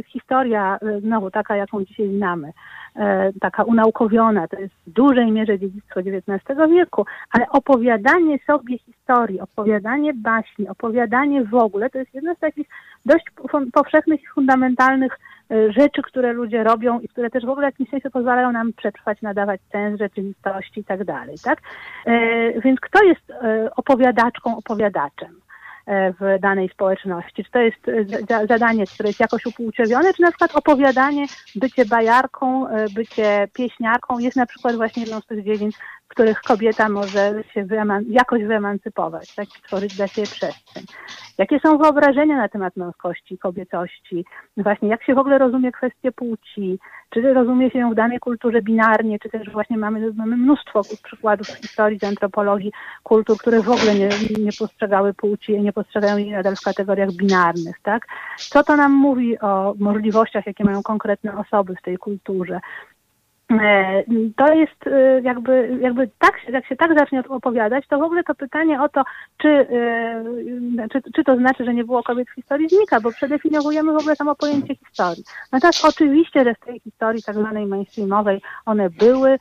historia, znowu taka, jaką dzisiaj znamy, E, taka unaukowiona, to jest w dużej mierze dziedzictwo XIX wieku, ale opowiadanie sobie historii, opowiadanie baśni, opowiadanie w ogóle, to jest jedno z takich dość powszechnych i fundamentalnych e, rzeczy, które ludzie robią i które też w ogóle w jakimś sensie pozwalają nam przetrwać, nadawać sens rzeczywistości i tak dalej, tak? E, więc kto jest opowiadaczką, opowiadaczem? E, w danej społeczności. Czy to jest e, zadanie, które jest jakoś upłciowione, czy na przykład opowiadanie, bycie bajarką, e, bycie pieśniarką jest na przykład właśnie jedną z tych dziedzin, których kobieta może się wyeman- jakoś wyemancypować, tak, stworzyć dla siebie przestrzeń. Jakie są wyobrażenia na temat męskości, kobiecości? Właśnie jak się w ogóle rozumie kwestie płci? Czy rozumie się ją w danej kulturze binarnie, czy też właśnie mamy, mamy mnóstwo przykładów z historii, z antropologii, kultur, które w ogóle nie, nie postrzegały płci, nie postrzegają jej nadal w kategoriach binarnych, tak? Co to nam mówi o możliwościach, jakie mają konkretne osoby w tej kulturze? E, to jest e, jakby, jakby tak, jak się tak zacznie opowiadać, to w ogóle to pytanie o to, czy, e, czy, czy to znaczy, że nie było kobiet w historii znika, bo przedefiniowujemy w ogóle samo pojęcie historii. Natomiast oczywiście, że w tej historii tak zwanej mainstreamowej one były,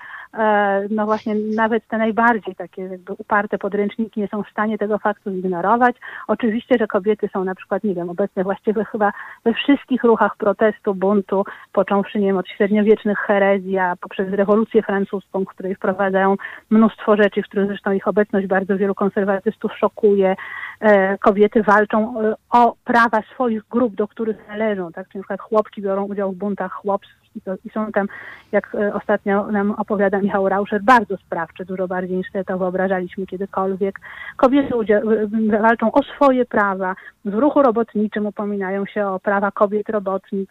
no właśnie nawet te najbardziej takie jakby uparte podręczniki nie są w stanie tego faktu zignorować. Oczywiście, że kobiety są na przykład, nie wiem, obecne właściwie chyba we wszystkich ruchach protestu, buntu, począwszy, nie wiem, od średniowiecznych herezji, poprzez rewolucję francuską, w której wprowadzają mnóstwo rzeczy, w których zresztą ich obecność bardzo wielu konserwatystów szokuje. E, kobiety walczą e, o prawa swoich grup, do których należą, tak? Czyli na przykład chłopki biorą udział w buntach chłopskich i, to, i są tam, jak e, ostatnio nam opowiada Michał Rauscher, bardzo sprawcze, dużo bardziej niż to wyobrażaliśmy kiedykolwiek. Kobiety walczą o swoje prawa. W ruchu robotniczym upominają się o prawa kobiet robotnic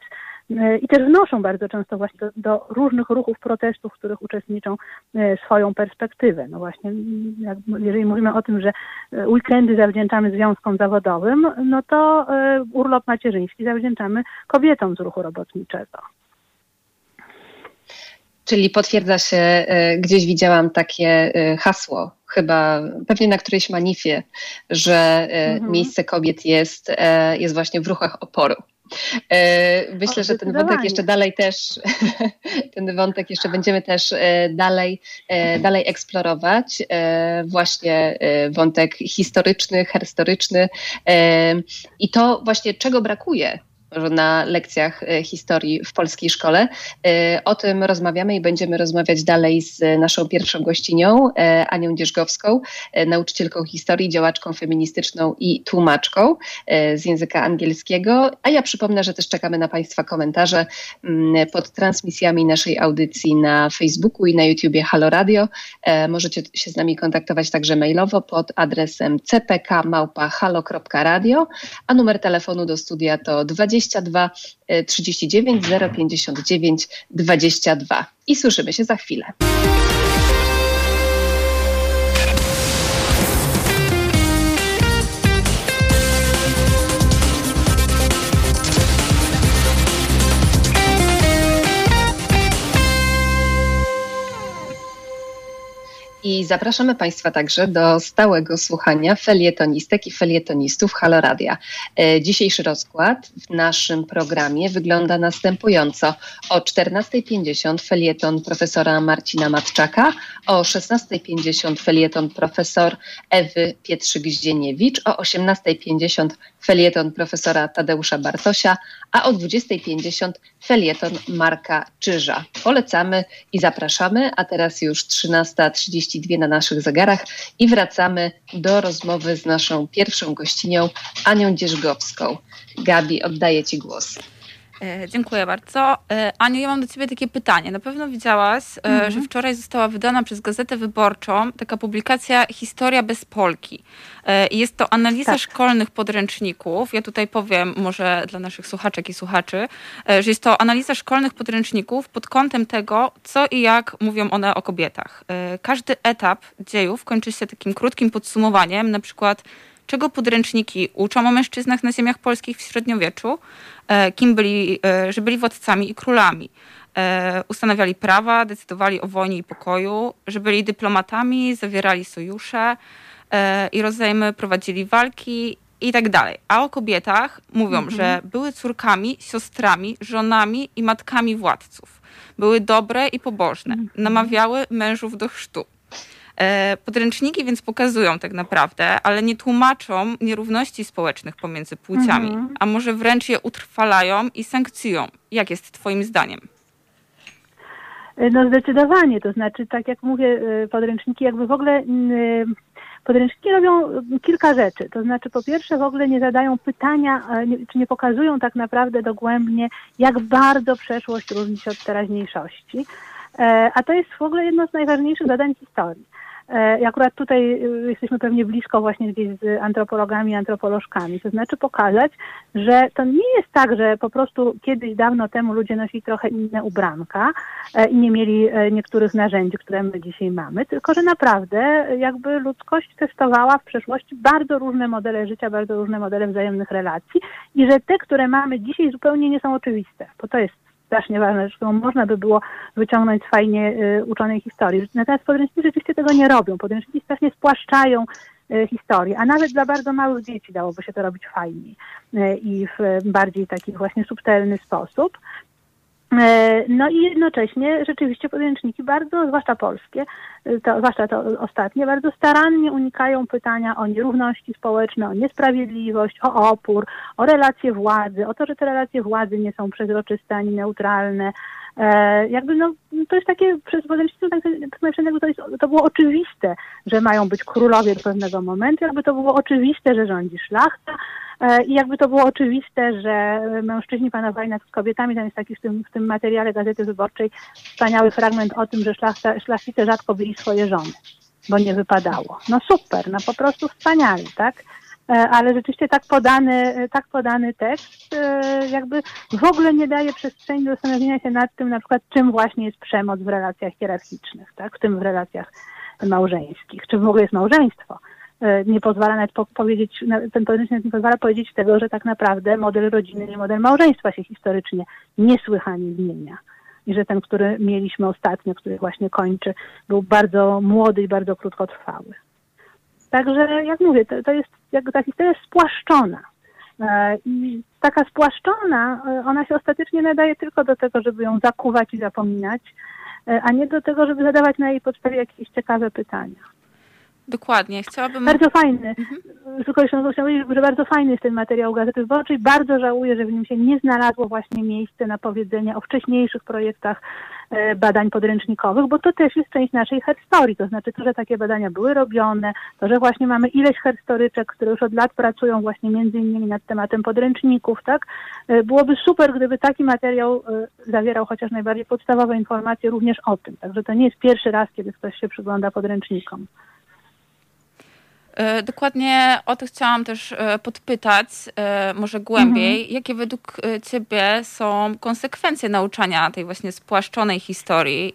i też wnoszą bardzo często właśnie do, do, różnych ruchów protestów, w których uczestniczą e, swoją perspektywę. No właśnie, jak, jeżeli mówimy o tym, że e, weekendy zawdzięczamy związkom zawodowym, no to e, urlop macierzyński zawdzięczamy kobietom z ruchu robotniczego. Czyli potwierdza się, gdzieś widziałam takie hasło, chyba pewnie na którejś manifie, że mhm. miejsce kobiet jest, jest właśnie w ruchach oporu. E, myślę, że ten wątek jeszcze dalej też, ten wątek jeszcze będziemy też e, dalej, e, dalej eksplorować. Właśnie wątek historyczny, historyczny i to właśnie czego brakuje na lekcjach e, historii w polskiej szkole. E, o tym rozmawiamy i będziemy rozmawiać dalej z naszą pierwszą gościnią, e, Anią Dzierżgowską, nauczycielką historii, działaczką feministyczną i tłumaczką z języka angielskiego. A ja przypomnę, że też czekamy na Państwa komentarze mm, pod transmisjami naszej audycji na Facebooku i na YouTubie Halo Radio. Możecie się z nami kontaktować także mailowo pod adresem cpk.halo.radio, a numer telefonu do studia to 20 22 39 059 22. I słyszymy się za chwilę. Zapraszamy Państwa także do stałego słuchania felietonistek i felietonistów Haloradia. E, dzisiejszy rozkład w naszym programie wygląda następująco. O 14.50 felieton profesora Marcina Matczaka, o 16.50 felieton profesor Ewy Pietrzyk-Zdzieniewicz, o 18.50 felieton profesora Tadeusza Bartosia, a o 20.50 felieton Marka Czyża. Polecamy i zapraszamy, a teraz już 13.32 na naszych zegarach i wracamy do rozmowy z naszą pierwszą gościnią, Anią Dzierżgowską. Gabi, oddaję Ci głos. E, dziękuję bardzo. E, Aniu, ja mam do Ciebie takie pytanie. Na pewno widziałaś, e, mhm. że wczoraj została wydana przez Gazetę Wyborczą taka publikacja Historia bez Polki. Jest to analiza tak. szkolnych podręczników. Ja tutaj powiem może dla naszych słuchaczek i słuchaczy, że jest to analiza szkolnych podręczników pod kątem tego, co i jak mówią one o kobietach. Każdy etap dziejów kończy się takim krótkim podsumowaniem, na przykład czego podręczniki uczą o mężczyznach na ziemiach polskich w średniowieczu, e, kim byli, e, że byli władcami i królami. E, ustanawiali prawa, decydowali o wojnie i pokoju, że byli dyplomatami, zawierali sojusze i rozejmy prowadzili walki i tak dalej. A o kobietach mówią, mhm. że były córkami, siostrami, żonami i matkami władców. Były dobre i pobożne. Mhm. Namawiały mężów do chrztu. E, podręczniki więc pokazują tak naprawdę, ale nie tłumaczą nierówności społecznych pomiędzy płciami, mhm. a może wręcz je utrwalają i sankcjują. Jak jest Twoim zdaniem? E, no zdecydowanie, to znaczy tak jak mówię, e, podręczniki jakby w ogóle podręczniki robią kilka rzeczy. To znaczy po pierwsze w ogóle nie zadają pytania, czy nie pokazują tak naprawdę dogłębnie, jak bardzo przeszłość różni się od teraźniejszości. A to jest w ogóle jedno z najważniejszych zadań historii. E, I akurat tutaj y, jesteśmy pewnie blisko właśnie gdzieś z antropologami, antropolożkami. To znaczy pokazać, że to nie jest tak, że po prostu kiedyś dawno temu ludzie nosili trochę inne ubranka e, i nie mieli e, niektórych narzędzi, które my dzisiaj mamy, tylko że naprawdę jakby ludzkość testowała w przeszłości bardzo różne modele życia, bardzo różne modele wzajemnych relacji i że te, które mamy dzisiaj zupełnie nie są oczywiste, bo to jest strasznie ważna rzecz, którą można by było wyciągnąć z fajnie y, uczonej historii. Natomiast podręczniki rzeczywiście tego nie robią. Podręczniki strasznie spłaszczają y, historii, a nawet dla bardzo małych dzieci dałoby się to robić fajniej y, i w bardziej taki właśnie subtelny sposób. E, no i jednocześnie rzeczywiście podręczniki bardzo, zwłaszcza polskie, e, to, zwłaszcza to ostatnie, bardzo starannie unikają pytania o nierówności społeczne, o niesprawiedliwość, o opór, o relacje władzy, o to, że te relacje władzy nie są przezroczyste ani neutralne. E, jakby no, to jest takie, przez podręcznictwo tak, to, jest, to było oczywiste, że mają być królowie do pewnego momentu, jakby to było oczywiste, że rządzi szlachta, E, I jakby to było oczywiste, że mężczyźni panowali nad kobietami, tam jest taki w tym, w tym materiale Gazety Wyborczej wspaniały fragment o tym, że szlachta, szlachcice rzadko byli swoje żony, bo nie wypadało. No super, no po prostu wspaniali, tak? E, ale rzeczywiście tak podany, tak podany tekst e, jakby w ogóle nie daje przestrzeni do zastanowienia się nad tym, na przykład czym właśnie jest przemoc w relacjach hierarchicznych, tak? w tym w relacjach małżeńskich, czy w ogóle jest małżeństwo. E, nie pozwala nawet powiedzieć, ten podręcznik nie pozwala powiedzieć tego, że tak naprawdę model rodziny i model małżeństwa się historycznie niesłychanie zmienia. I że ten, który mieliśmy ostatnio, który właśnie kończy, był bardzo młody i bardzo krótkotrwały. Także, jak mówię, to, to jest, jak ta historia jest spłaszczona. E, I taka spłaszczona, e, ona się ostatecznie nadaje tylko do tego, żeby ją zakuwać i zapominać, a nie do tego, żeby zadawać na jej podstawie jakieś ciekawe pytania. Dokładnie, chciałabym... Bardzo fajny. Mhm. Tylko jeszcze chciałam powiedzieć, że bardzo fajny jest ten materiał Gazety Wyborczej. Bardzo żałuję, że w nim się nie znalazło właśnie miejsce na powiedzenie o wcześniejszych projektach e, badań podręcznikowych, bo to też jest część naszej herstorii. To znaczy to, że takie badania były robione, to, że właśnie mamy ileś herstoryczek, które już od lat pracują właśnie między innymi nad tematem podręczników, tak? E, byłoby super, gdyby taki materiał e, zawierał chociaż najbardziej podstawowe informacje również o tym. Także to nie jest pierwszy raz, kiedy ktoś się przygląda podręcznikom. E, dokładnie o to chciałam też e, podpytać, e, może głębiej. Mhm. Jakie według Ciebie są konsekwencje nauczania tej właśnie spłaszczonej historii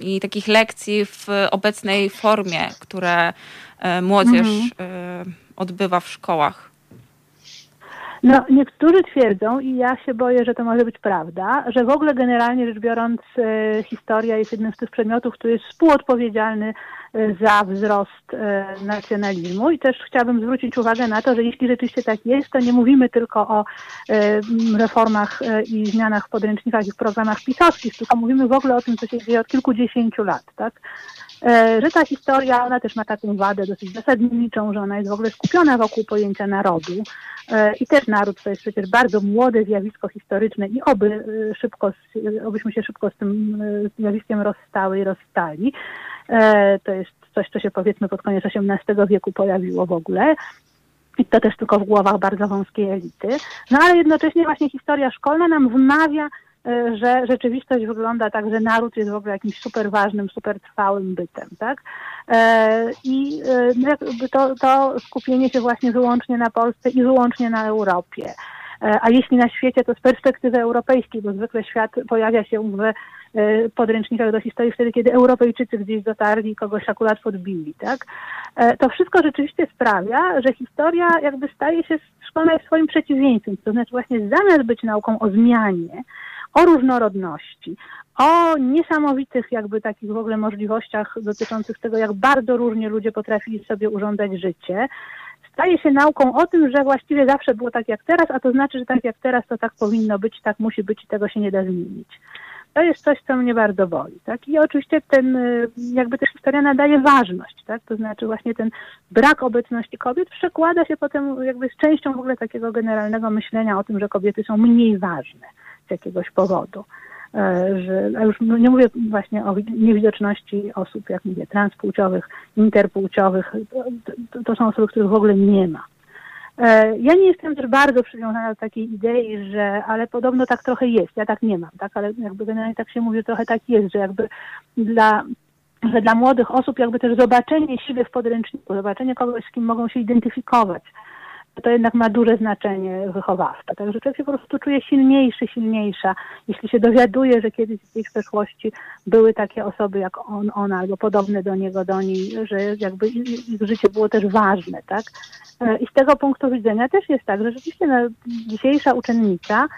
i takich lekcji w obecnej formie, które młodzież mhm. odbywa w szkołach? No, niektórzy twierdzą, i ja się boję, że to może być prawda, że w ogóle generalnie rzecz biorąc, e, historia jest jednym z tych przedmiotów, który jest współodpowiedzialny e, za wzrost e, nacjonalizmu. I też chciałabym zwrócić uwagę na to, że jeśli rzeczywiście tak jest, to nie mówimy tylko o e, reformach e, i zmianach w podręcznikach i w programach pisowskich, tylko mówimy w ogóle o tym, co się dzieje od kilkudziesięciu lat. Tak? E, że ta historia, ona też ma taką wadę dosyć zasadniczą, że ona jest w ogóle skupiona wokół pojęcia narodu. E, I też naród to jest przecież bardzo młode zjawisko historyczne i oby e, szybko, obyśmy się szybko z tym zjawiskiem rozstały i rozstali. To jest coś, co się powiedzmy pod koniec XVIII wieku pojawiło w ogóle. I to też tylko w głowach bardzo wąskiej elity. No ale jednocześnie właśnie historia szkolna nam wmawia, E, że rzeczywistość wygląda tak, że naród jest w ogóle jakimś super ważnym, super trwałym bytem, tak? E, I e, no to, to skupienie się właśnie wyłącznie na Polsce i wyłącznie na Europie. A jeśli na świecie, to z perspektywy europejskiej, bo zwykle świat pojawia się w podręcznikach do historii wtedy, kiedy Europejczycy gdzieś dotarli i kogoś akurat podbili, tak? To wszystko rzeczywiście sprawia, że historia jakby staje się szkolna swoim przeciwieństwem, to znaczy właśnie zamiast być nauką o zmianie, o różnorodności, o niesamowitych jakby takich w ogóle możliwościach dotyczących tego, jak bardzo różnie ludzie potrafili sobie urządzać życie, staje się nauką o tym, że właściwie zawsze było tak jak teraz, a to znaczy, że tak jak teraz to tak powinno być, tak musi być i tego się nie da zmienić. To jest coś, co mnie bardzo boli. Tak? I oczywiście ten, y, jakby też historia nadaje ważność, tak? To znaczy właśnie ten brak obecności kobiet przekłada się potem jakby z częścią w ogóle takiego generalnego myślenia o tym, że kobiety są mniej ważne z jakiegoś powodu. E, że, a już nie mówię właśnie o niewidoczności osób, jak mówię, transpłciowych, interpłciowych. To, to są osoby, których w ogóle nie ma. E, ja nie jestem też bardzo przywiązana do takiej idei, że, ale podobno tak trochę jest, ja tak nie mam, tak, ale jakby generalnie tak się mówi, trochę tak jest, że jakby dla, że dla młodych osób jakby też zobaczenie siebie w podręczniku, zobaczenie kogoś, z kim mogą się identyfikować, to jednak ma duże znaczenie wychowawcze. Także człowiek się po prostu czuje silniejszy, silniejsza, jeśli się dowiaduje, że kiedyś w tej przeszłości były takie osoby jak on, ona albo podobne do niego, do niej, że jakby ich życie było też ważne, tak? E, I z tego punktu widzenia też jest tak, że rzeczywiście no, dzisiejsza uczennica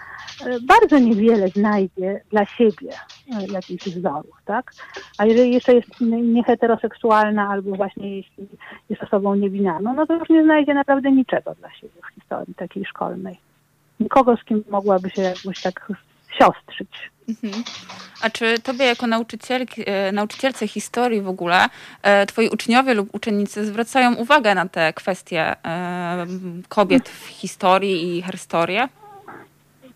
e, bardzo niewiele znajdzie dla siebie e, jakichś wzorów, tak? A jeżeli jeszcze jest nieheteroseksualna albo właśnie jeśli jest osobą niewinarną, no to już nie znajdzie naprawdę niczego dla w historii takiej szkolnej. Nikogo, z kim mogłaby się jakoś tak siostrzyć. Mhm. A czy tobie jako nauczycielki, e, nauczycielce historii w ogóle, e, twoi uczniowie lub uczennicy zwracają uwagę na te kwestie e, kobiet w historii i herstorię?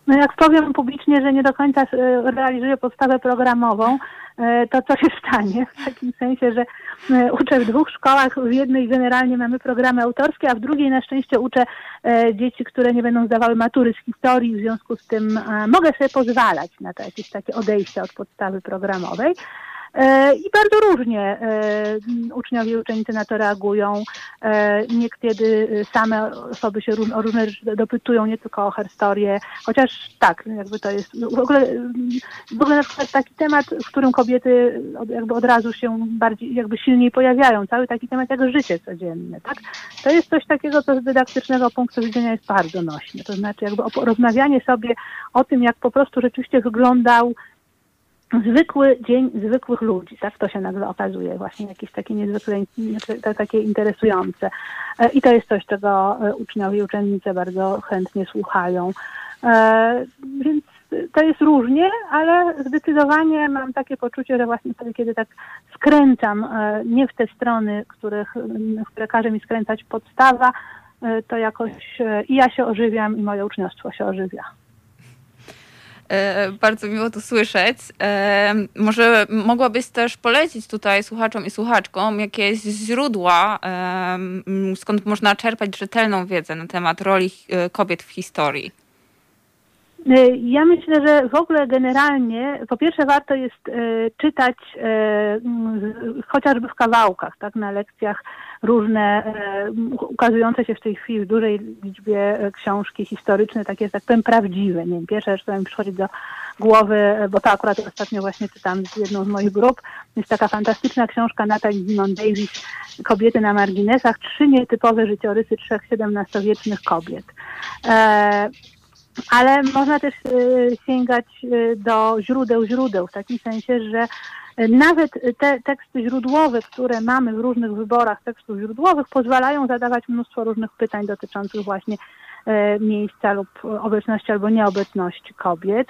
No jak powiem publicznie, że nie do końca realizuję podstawę programową, E, to co się stanie, w takim sensie, że e, uczę w dwóch szkołach, w jednej generalnie mamy programy autorskie, a w drugiej na szczęście uczę e, dzieci, które nie będą zdawały matury z historii, w związku z tym mogę sobie pozwalać na to jakieś takie odejście od podstawy programowej. E, I bardzo różnie e, uczniowie i uczennice na to reagują. E, niekiedy same osoby się o różne rzeczy dopytują, nie tylko o historię, chociaż tak, jakby to jest w ogóle, w ogóle na przykład taki temat, w którym kobiety jakby od razu się bardziej, jakby silniej pojawiają, cały taki temat jak życie codzienne, tak? To jest coś takiego, co z dydaktycznego punktu widzenia jest bardzo nośne, to znaczy jakby rozmawianie sobie o tym, jak po prostu rzeczywiście wyglądał zwykły dzień zwykłych ludzi, tak? To się nagle okazuje właśnie jakieś takie niezwykle, takie interesujące. E, I to jest coś, czego e, uczniowie i uczennice bardzo chętnie słuchają. E, więc to jest różnie, ale zdecydowanie mam takie poczucie, że właśnie wtedy, kiedy tak skręcam nie w te strony, których, które każe mi skręcać podstawa, to jakoś i ja się ożywiam, i moje uczniostwo się ożywia. E, bardzo miło to słyszeć. E, może mogłabyś też polecić tutaj słuchaczom i słuchaczkom jakieś źródła, e, skąd można czerpać rzetelną wiedzę na temat roli kobiet w historii? Ja myślę, że w ogóle generalnie, po pierwsze warto jest czytać chociażby w kawałkach, tak, na lekcjach różne ukazujące się w tej chwili w dużej liczbie książki historyczne, takie, jak tak powiem, prawdziwe. Nie wiem, pierwsza rzecz, która mi przychodzi do głowy, bo to akurat ostatnio właśnie czytam z jedną z moich grup, jest taka fantastyczna książka Natalie Dimon Davis, Kobiety na marginesach, trzy nietypowe życiorysy trzech XVII-wiecznych kobiet. E, ale można też e, sięgać e, do źródeł źródeł, w takim sensie, że nawet te teksty źródłowe, które mamy w różnych wyborach tekstów źródłowych, pozwalają zadawać mnóstwo różnych pytań dotyczących właśnie miejsca lub obecności albo nieobecności kobiet.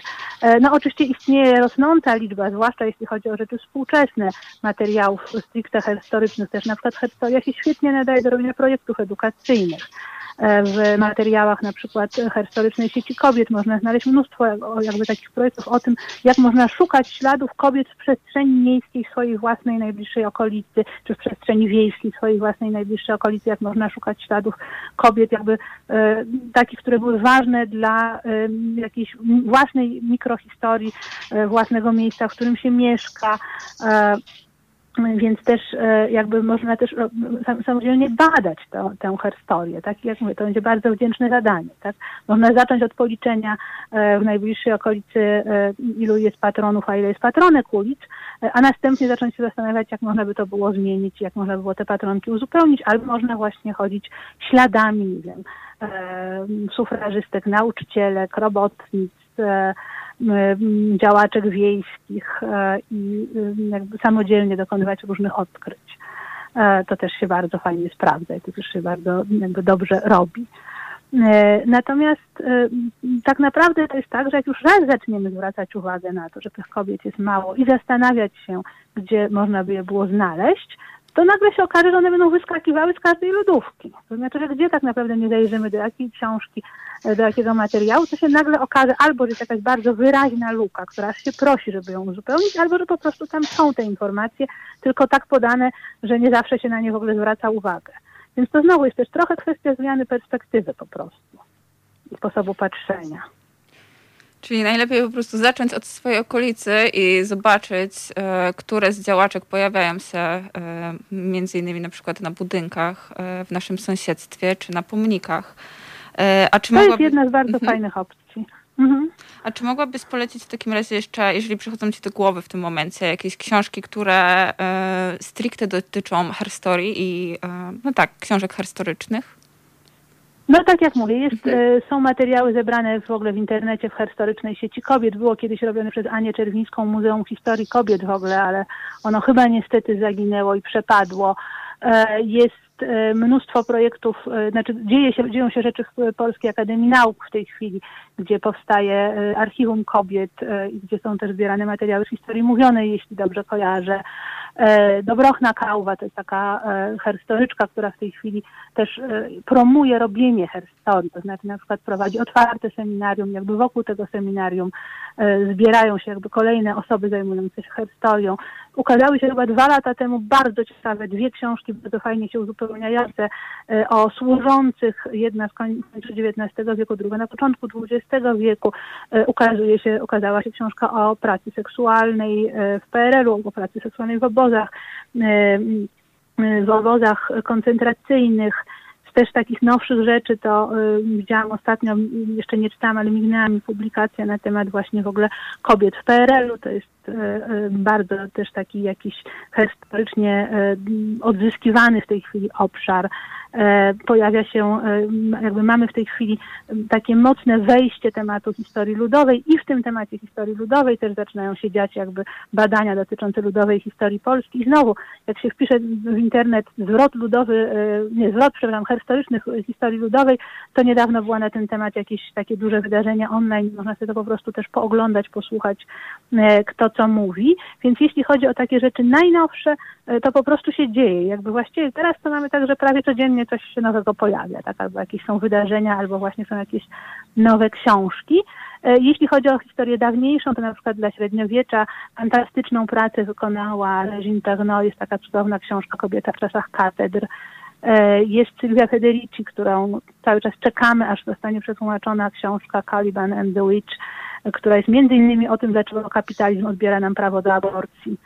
No oczywiście istnieje rosnąca liczba, zwłaszcza jeśli chodzi o rzeczy współczesne, materiałów stricte historycznych, też na przykład historia się świetnie nadaje do robienia projektów edukacyjnych. E, w materiałach na przykład historycznej sieci kobiet można znaleźć mnóstwo jakby takich projektów o tym, jak można szukać śladów kobiet w przestrzeni miejskiej swojej własnej najbliższej okolicy, czy w przestrzeni wiejskiej swojej własnej najbliższej okolicy, jak można szukać śladów kobiet jakby e, takich, które były ważne dla e, jakiejś własnej mikrohistorii e, własnego miejsca, w którym się mieszka. E, więc też e, jakby można też samodzielnie badać to, tę historię, tak? Jak mówię, to będzie bardzo wdzięczne zadanie, tak? Można zacząć od policzenia e, w najbliższej okolicy, e, ilu jest patronów, a ile jest patronek ulic, a następnie zacząć się zastanawiać, jak można by to było zmienić, jak można by było te patronki uzupełnić, albo można właśnie chodzić śladami, nie wiem, sufrażystek, nauczycielek, robotnic, działaczek wiejskich e, i jakby samodzielnie dokonywać różnych odkryć. E, to też się bardzo fajnie sprawdza i to też się bardzo dobrze robi. E, natomiast tak naprawdę to jest tak, że jak już raz zaczniemy zwracać uwagę na to, że tych kobiet jest mało i zastanawiać się, gdzie można by je było znaleźć, to nagle się okaże, że one będą wyskakiwały z każdej lodówki. To znaczy, że gdzie tak naprawdę nie zajrzymy, do jakiej książki, do jakiego materiału, to się nagle okaże albo, że jest jakaś bardzo wyraźna luka, która się prosi, żeby ją uzupełnić, albo, że po prostu tam są te informacje, tylko tak podane, że nie zawsze się na nie w ogóle zwraca uwagę. Więc to znowu jest też trochę kwestia zmiany perspektywy po prostu i sposobu patrzenia. Czyli najlepiej po prostu zacząć od swojej okolicy i zobaczyć, e, które z działaczek pojawiają się e, między innymi na przykład na budynkach e, w naszym sąsiedztwie czy na pomnikach. A czy to mogłaby... jest jedna z bardzo mhm. fajnych opcji. Mhm. A czy mogłabyś polecić w takim razie jeszcze, jeżeli przychodzą ci do głowy w tym momencie, jakieś książki, które stricte dotyczą herstorii i, no tak, książek historycznych? No tak jak mówię, jest, mhm. e, są materiały zebrane w ogóle w internecie w historycznej sieci kobiet. Było kiedyś robione przez Anię Czerwińską Muzeum Historii Kobiet w ogóle, ale ono chyba niestety zaginęło i przepadło. E, jest e, mnóstwo projektów, znaczy dzieje się, dzieją się rzeczy w Polskiej Akademii Nauk w tej chwili, gdzie powstaje archiwum kobiet i gdzie są też zbierane materiały z historii mówionej, jeśli dobrze kojarzę. E, Dobrochna Kałwa to jest taka e, herstoryczka, która w tej chwili też e, promuje robienie herstorii, to znaczy na przykład prowadzi otwarte seminarium, jakby wokół tego seminarium zbierają się jakby kolejne osoby zajmujące się historią. Ukazały się chyba dwa lata temu bardzo ciekawe dwie książki, bardzo fajnie się uzupełniające o służących, jedna z końca XIX wieku, druga na początku XX wieku. Ukazuje się, ukazała się książka o pracy seksualnej w PRL-u, o pracy seksualnej w obozach, obozach, e, w obozach koncentracyjnych. Też takich nowszych rzeczy to e, widziałam ostatnio, jeszcze nie czytałam, ale mignęła mi publikacja na temat właśnie w ogóle kobiet w PRL-u. To jest e, bardzo też taki jakiś historycznie odzyskiwany w tej chwili obszar pojawia się, e, jakby mamy w tej chwili takie mocne wejście tematu historii ludowej i w tym temacie historii ludowej też zaczynają się dziać jakby badania dotyczące ludowej historii Polski. I znowu, jak się wpisze w internet zwrot ludowy, e, nie zwrot, przepraszam, historycznych historii ludowej, to niedawno było na ten temat jakieś takie duże wydarzenia online, można sobie to po prostu też pooglądać, posłuchać, kto co mówi. Więc jeśli chodzi o takie rzeczy najnowsze, to po prostu się dzieje. Jakby właściwie teraz to mamy tak, że prawie codziennie coś się nowego pojawia, tak? Albo jakieś są wydarzenia, albo właśnie są jakieś nowe książki. E, jeśli chodzi o historię dawniejszą, to na przykład dla średniowiecza fantastyczną pracę wykonała Regine Pernod, jest taka cudowna książka Kobieta w czasach katedr, Jest Sylwia Federici, którą cały czas czekamy, aż zostanie przetłumaczona książka Caliban and the Witch, która jest między innymi o tym, dlaczego kapitalizm odbiera nam prawo do aborcji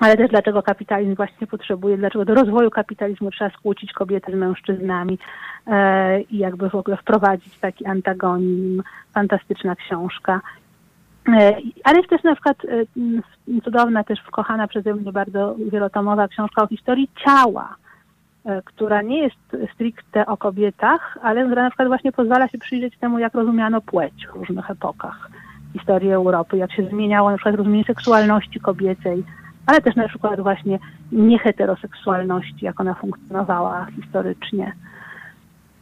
ale też dlaczego kapitalizm właśnie potrzebuje, dlaczego do rozwoju kapitalizmu trzeba skłócić kobiety z mężczyznami e, i jakby w ogóle wprowadzić taki antagonizm. Fantastyczna książka. E, ale jest też na przykład e, cudowna, też wkochana przeze mnie bardzo wielotomowa książka o historii ciała, e, która nie jest stricte o kobietach, ale która na przykład właśnie pozwala się przyjrzeć temu, jak rozumiano płeć w różnych epokach historii Europy, jak się zmieniało na przykład rozumienie seksualności kobiecej, ale też na przykład właśnie nieheteroseksualności, jak ona funkcjonowała historycznie.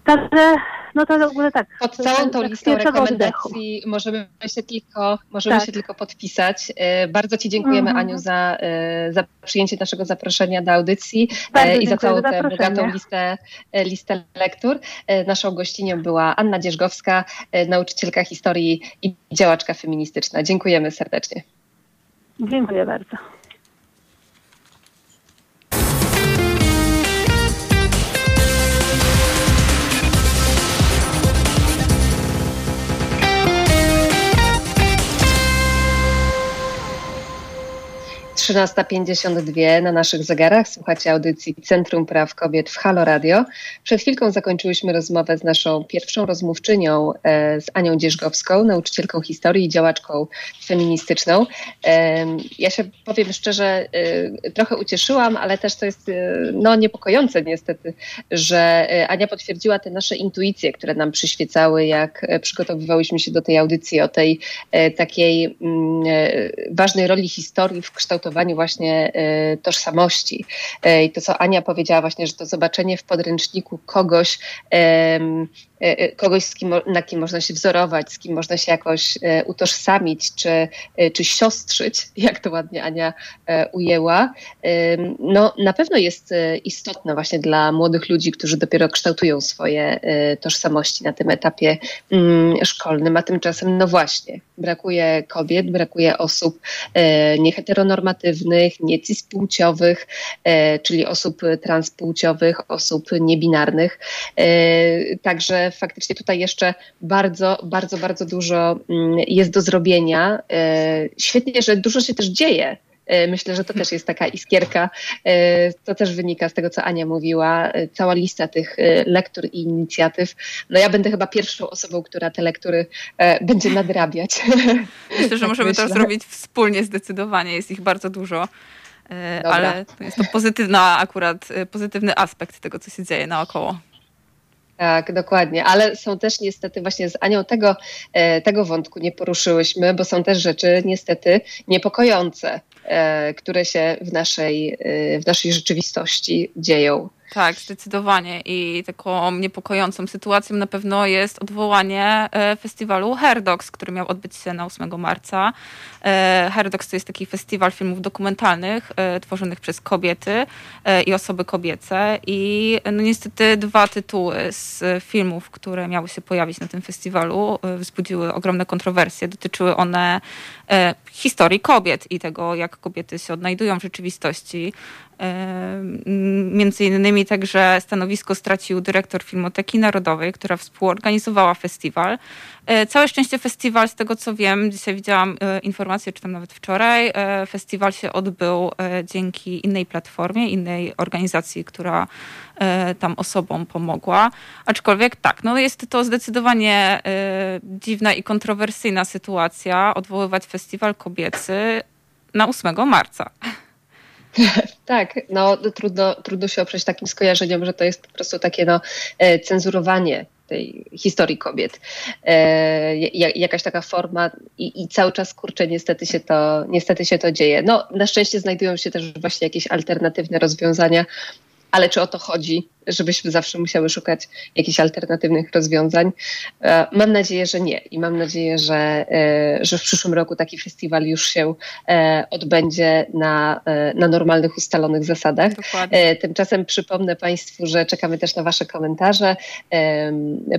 Także, no to w ogóle tak. Pod całą tą listą rekomendacji możemy się tylko, możemy tak. się tylko podpisać. E, bardzo Ci dziękujemy, mhm. Aniu, za, e, za przyjęcie naszego zaproszenia do audycji e, Bardzo i za całą tę bogatą listę, listę lektur. Naszą gościnią była Anna Dzierżgowska, nauczycielka historii i działaczka feministyczna. Dziękujemy serdecznie. Dziękuję bardzo. 13.52 na naszych zegarach. Słuchacie audycji Centrum Praw Kobiet w Halo Radio. Przed chwilką zakończyłyśmy rozmowę z naszą pierwszą rozmówczynią, e, z Anią Dzierżgowską, nauczycielką historii i działaczką feministyczną. Ja się powiem szczerze, e, trochę ucieszyłam, ale też to jest e, no, niepokojące niestety, że Ania potwierdziła te nasze intuicje, które nam przyświecały, jak przygotowywałyśmy się do tej audycji o tej takiej mm, ważnej roli historii w kształtowaniu właśnie e, tożsamości. E, I to, co Ania powiedziała właśnie, że to zobaczenie w podręczniku kogoś, kogoś, z kim, na kim można się wzorować, z kim można się jakoś e, utożsamić, czy, e, czy siostrzyć, jak to ładnie Ania ujęła, no na pewno jest istotne właśnie dla młodych ludzi, którzy dopiero kształtują swoje tożsamości na tym etapie mm, szkolnym, a tymczasem no właśnie, brakuje kobiet, brakuje osób nieheteronormatywnych, niecyspłciowych, czyli osób transpłciowych, osób niebinarnych, także faktycznie tutaj jeszcze bardzo, bardzo, bardzo dużo mm, jest do zrobienia. E, świetnie, że dużo się też dzieje. E, myślę, że to też jest taka iskierka. E, to też wynika z tego, co Ania mówiła. Cała lista tych lektur i inicjatyw. No ja będę chyba pierwszą osobą, która te lektury będzie nadrabiać. Myślę, że tak możemy myślę. to zrobić wspólnie zdecydowanie. Jest ich bardzo dużo. Dobra. Ale jest to pozytywna akurat, pozytywny aspekt tego, co się dzieje naokoło. Tak, dokładnie, ale są też niestety właśnie z Anią tego, e, tego wątku nie poruszyłyśmy, bo są też rzeczy niestety niepokojące, e, które się w naszej, e, w naszej rzeczywistości dzieją. Tak, zdecydowanie. I taką niepokojącą sytuacją na pewno jest odwołanie e, festiwalu Herdox, który miał odbyć się na 8 marca. E, Herdox to jest taki festiwal filmów dokumentalnych e, tworzonych przez kobiety i osoby kobiece. I no niestety dwa tytuły z filmów, które miały się pojawić na tym festiwalu, wzbudziły ogromne kontrowersje. Dotyczyły one historii kobiet i tego, jak kobiety się odnajdują w rzeczywistości. Między innymi także stanowisko stracił dyrektor Filmoteki Narodowej, która współorganizowała festiwal. E, całe szczęście festiwal, z tego co wiem, dzisiaj widziałam e, informację, czy tam nawet wczoraj, e, festiwal się odbył dzięki innej platformie, innej organizacji, która tam osobom pomogła. Aczkolwiek tak, no jest to zdecydowanie dziwna i kontrowersyjna sytuacja, odwoływać festiwal kobiecy na 8 marca. Tak, no trudno, trudno się oprzeć takim skojarzeniom, że to jest po prostu takie no, e, cenzurowanie tej historii kobiet. E, jakaś taka forma i, i, cały czas kurczę, niestety się, to, niestety się to dzieje. No, na szczęście znajdują się też właśnie jakieś alternatywne rozwiązania, ale czy o to chodzi? Żebyśmy zawsze musiały szukać jakichś alternatywnych rozwiązań. E, mam nadzieję, że nie i mam nadzieję, że, e, że w przyszłym roku taki festiwal już się e, odbędzie na, na normalnych, ustalonych zasadach. Dokładnie. Tymczasem przypomnę Państwu, że czekamy też na Wasze komentarze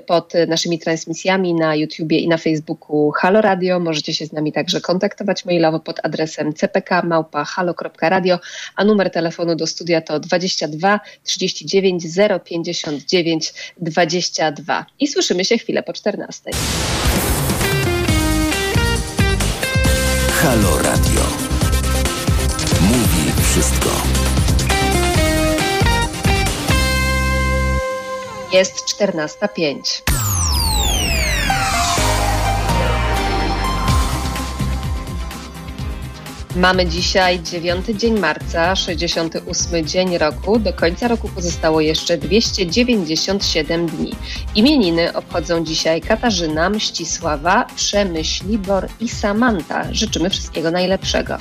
pod naszymi transmisjami na YouTubie i na Facebooku Halo Radio. Możecie się z nami także kontaktować mailowo pod adresem cpk.halo.radio, a numer telefonu do studia to 22 39 059 22. I słyszymy się chwilę po 14. Halo Radio. Mówi wszystko. Jest 14.05. Mamy dzisiaj 9 dzień marca, 68 dzień roku. Do końca roku pozostało jeszcze 297 dni. Imieniny obchodzą dzisiaj Katarzyna, Mścisława, Przemyśl, Libor i Samanta. Życzymy wszystkiego najlepszego.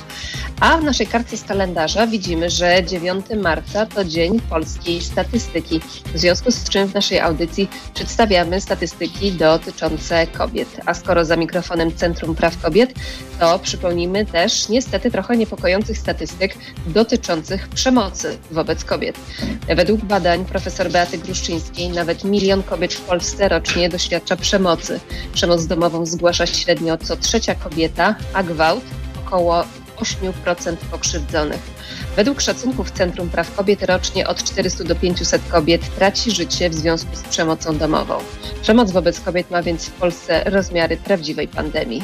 A w naszej karcie z kalendarza widzimy, że 9 marca to Dzień Polskiej Statystyki. W związku z czym w naszej audycji przedstawiamy statystyki dotyczące kobiet. A skoro za mikrofonem Centrum Praw Kobiet, to przypomnijmy też niestety trochę niepokojących statystyk dotyczących przemocy wobec kobiet. Według badań profesor Beaty Gruszczyńskiej nawet milion kobiet w Polsce rocznie doświadcza przemocy. Przemoc domową zgłasza średnio co trzecia kobieta, a gwałt około 8% pokrzywdzonych. Według szacunków Centrum Praw Kobiet rocznie od 400 do 500 kobiet traci życie w związku z przemocą domową. Przemoc wobec kobiet ma więc w Polsce rozmiary prawdziwej pandemii.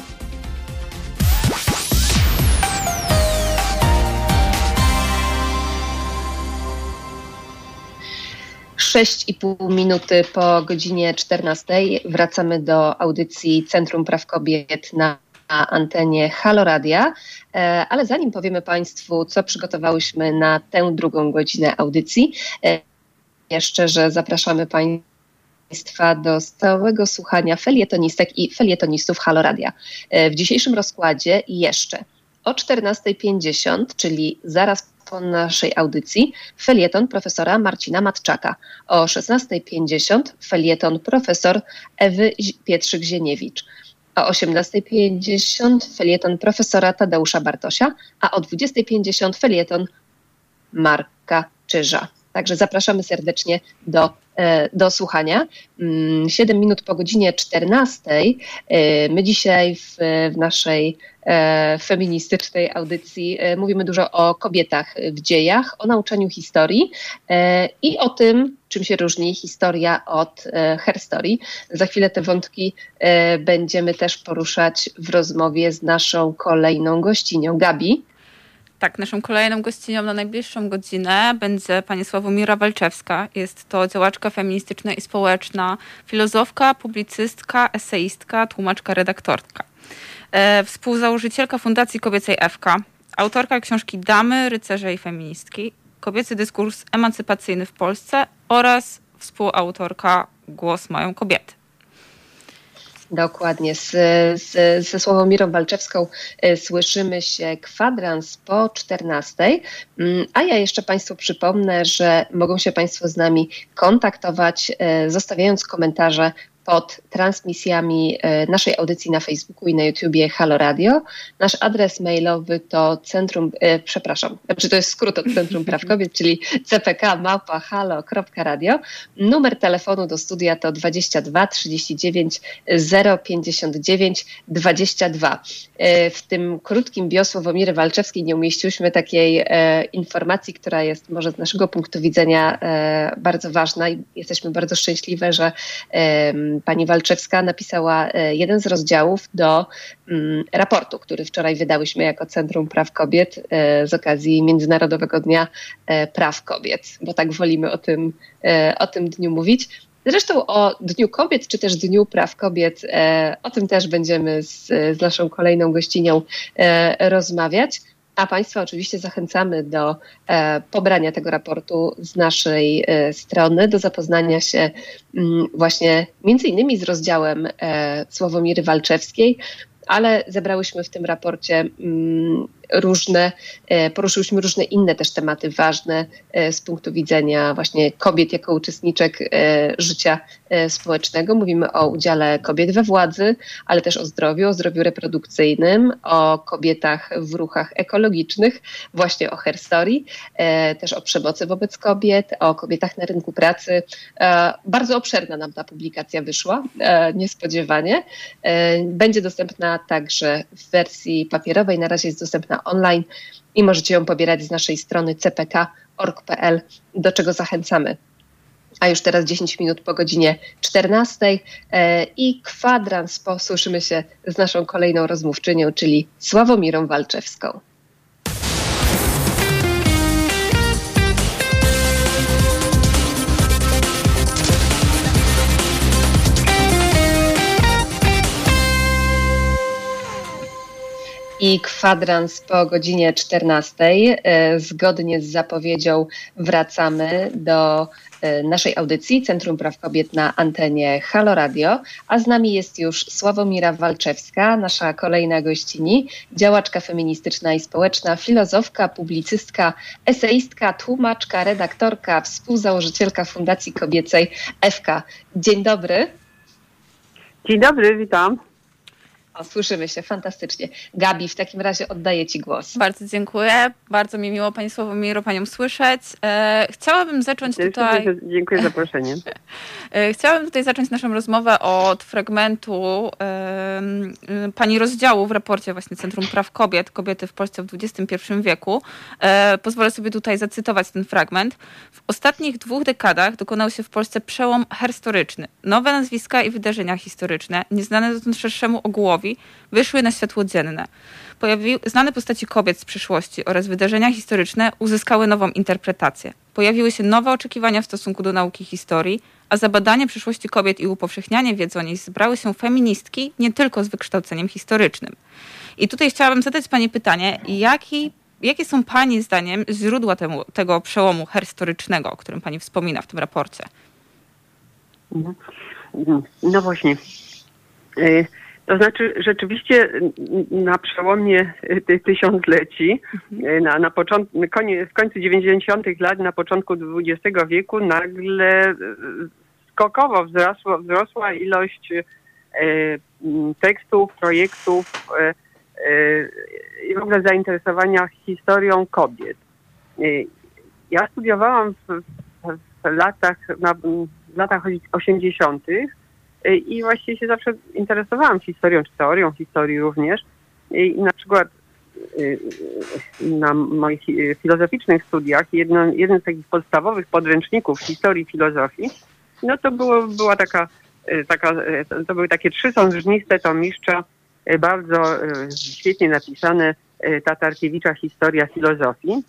6,5 minuty po godzinie 14 wracamy do audycji Centrum Praw Kobiet na antenie Haloradia. E, ale zanim powiemy Państwu, co przygotowałyśmy na tę drugą godzinę audycji, e, jeszcze, że zapraszamy Państwa do stałego słuchania felietonistek i felietonistów Haloradia. E, w dzisiejszym rozkładzie jeszcze o 14.50, czyli zaraz po naszej audycji felieton profesora Marcina Matczaka. O 16.50 felieton profesor Ewy Pietrzyk-Zieniewicz. O 18.50 felieton profesora Tadeusza Bartosia, a o 20.50 felieton Marka Czyża. Także zapraszamy serdecznie do, do słuchania. 7 mm, minut po godzinie 14. E, my dzisiaj w, w naszej e, feministycznej audycji mówimy dużo o kobietach w dziejach, o nauczaniu historii i o tym, czym się różni historia od herstory. Za chwilę te wątki będziemy też poruszać w rozmowie z naszą kolejną gościnią, Gabi. Tak, naszą kolejną gościnią na najbliższą godzinę będzie pani Sławomira Walczewska. Jest to działaczka feministyczna i społeczna, filozofka, publicystka, eseistka, tłumaczka, redaktorka. E, współzałożycielka Fundacji Kobiecej FK, autorka książki Damy, Rycerze i Feministki, Kobiecy dyskurs emancypacyjny w Polsce oraz współautorka Głos mają kobiety. Dokładnie. Z, z, ze Sławomirą Walczewską e, słyszymy się kwadrans po 14. Mm, a ja jeszcze Państwu przypomnę, że mogą się Państwo z nami kontaktować, e, zostawiając komentarze pod transmisjami e, naszej audycji na Facebooku i na YouTubie Halo Radio. Nasz adres mailowy to centrum, e, przepraszam, znaczy to jest skrót od Centrum Praw Kobiet, czyli cpk.halo.radio. Numer telefonu do studia to 22 39 059 22. W tym krótkim bio Sławomiry Walczewskiej nie umieściłyśmy takiej e, informacji, która jest może z naszego punktu widzenia bardzo ważna i jesteśmy bardzo szczęśliwe, że pani Walczewska napisała e, jeden z rozdziałów do mm, raportu, który wczoraj wydałyśmy jako Centrum Praw Kobiet e, z okazji Międzynarodowego Dnia e, Praw Kobiet, bo tak wolimy o tym, o tym dniu mówić. Zresztą o Dniu Kobiet, czy też Dniu Praw Kobiet, o tym też będziemy z, z naszą kolejną gościnią rozmawiać. A Państwa oczywiście zachęcamy do e, pobrania tego raportu z naszej e, strony, do zapoznania się m, mm, właśnie między innymi z rozdziałem e, Sławomiry Walczewskiej, ale zebrałyśmy w tym raporcie m, mm, różne, poruszyłyśmy różne inne też tematy ważne z punktu widzenia właśnie kobiet jako uczestniczek życia społecznego. Mówimy o udziale kobiet we władzy, ale też o zdrowiu, o zdrowiu reprodukcyjnym, o kobietach w ruchach ekologicznych, właśnie o herstorii, też o przemocy wobec kobiet, o kobietach na rynku pracy. Bardzo obszerna nam ta publikacja wyszła, niespodziewanie. Będzie dostępna także w wersji papierowej, na razie jest dostępna online i możecie ją pobierać z naszej strony cpk.org.pl, do czego zachęcamy. A już teraz 10 minut po godzinie 14 e, i kwadrans posłyszymy się z naszą kolejną rozmówczynią, czyli Sławomirą Walczewską. I kwadrans po godzinie 14. E, zgodnie z zapowiedzią wracamy do e, naszej audycji Centrum Praw Kobiet na antenie Halo Radio, a z nami jest już Sławomira Walczewska, nasza kolejna gościni, działaczka feministyczna i społeczna, filozofka, publicystka, eseistka, tłumaczka, redaktorka, współzałożycielka Fundacji Kobiecej FK. Dzień dobry. Dzień dobry, witam. O, słyszymy się, fantastycznie. Gabi, w takim razie oddaję Ci głos. Bardzo dziękuję. Bardzo mi miło Pani Sławomiro Panią słyszeć. E, chciałabym zacząć tutaj... Dziękuję za zaproszenie. E, chciałabym tutaj zacząć naszą rozmowę od fragmentu e, Pani rozdziału w raporcie właśnie Centrum Praw Kobiet, Kobiety w Polsce w XXI wieku. E, pozwolę sobie tutaj zacytować ten fragment. W ostatnich dwóch dekadach dokonał się w Polsce przełom historyczny. Nowe nazwiska i wydarzenia historyczne, nieznane dotąd szerszemu ogółowi, wyszły na światło dzienne. Pojawi... Znane postaci kobiet z przyszłości oraz wydarzenia historyczne uzyskały nową interpretację. Pojawiły się nowe oczekiwania w stosunku do nauki historii, a za badanie przyszłości kobiet i upowszechnianie wiedzy o niej zbrały się feministki nie tylko z wykształceniem historycznym. I tutaj chciałabym zadać Pani pytanie, jaki, jakie są Pani zdaniem źródła temu, tego przełomu historycznego, o którym Pani wspomina w tym raporcie? Mhm. No właśnie. To znaczy rzeczywiście na przełomie tych tysiącleci, mhm. na, na początku, w końcu 90. lat, na początku XX wieku nagle e, skokowo wzrosła, wzrosła ilość e, tekstów, projektów e, i w ogóle zainteresowania historią kobiet. Ja studiowałam w, w latach, na, w latach 80 i właściwie się zawsze interesowałam historią, czy teorią historii również. I na przykład y, na moich filozoficznych studiach jedno, jeden z takich podstawowych podręczników historii filozofii, no to było, była taka, y, taka, y, to były takie trzy sążniste tomiszcza, bardzo świetnie napisane Tatarkiewicza Historia Filozofii.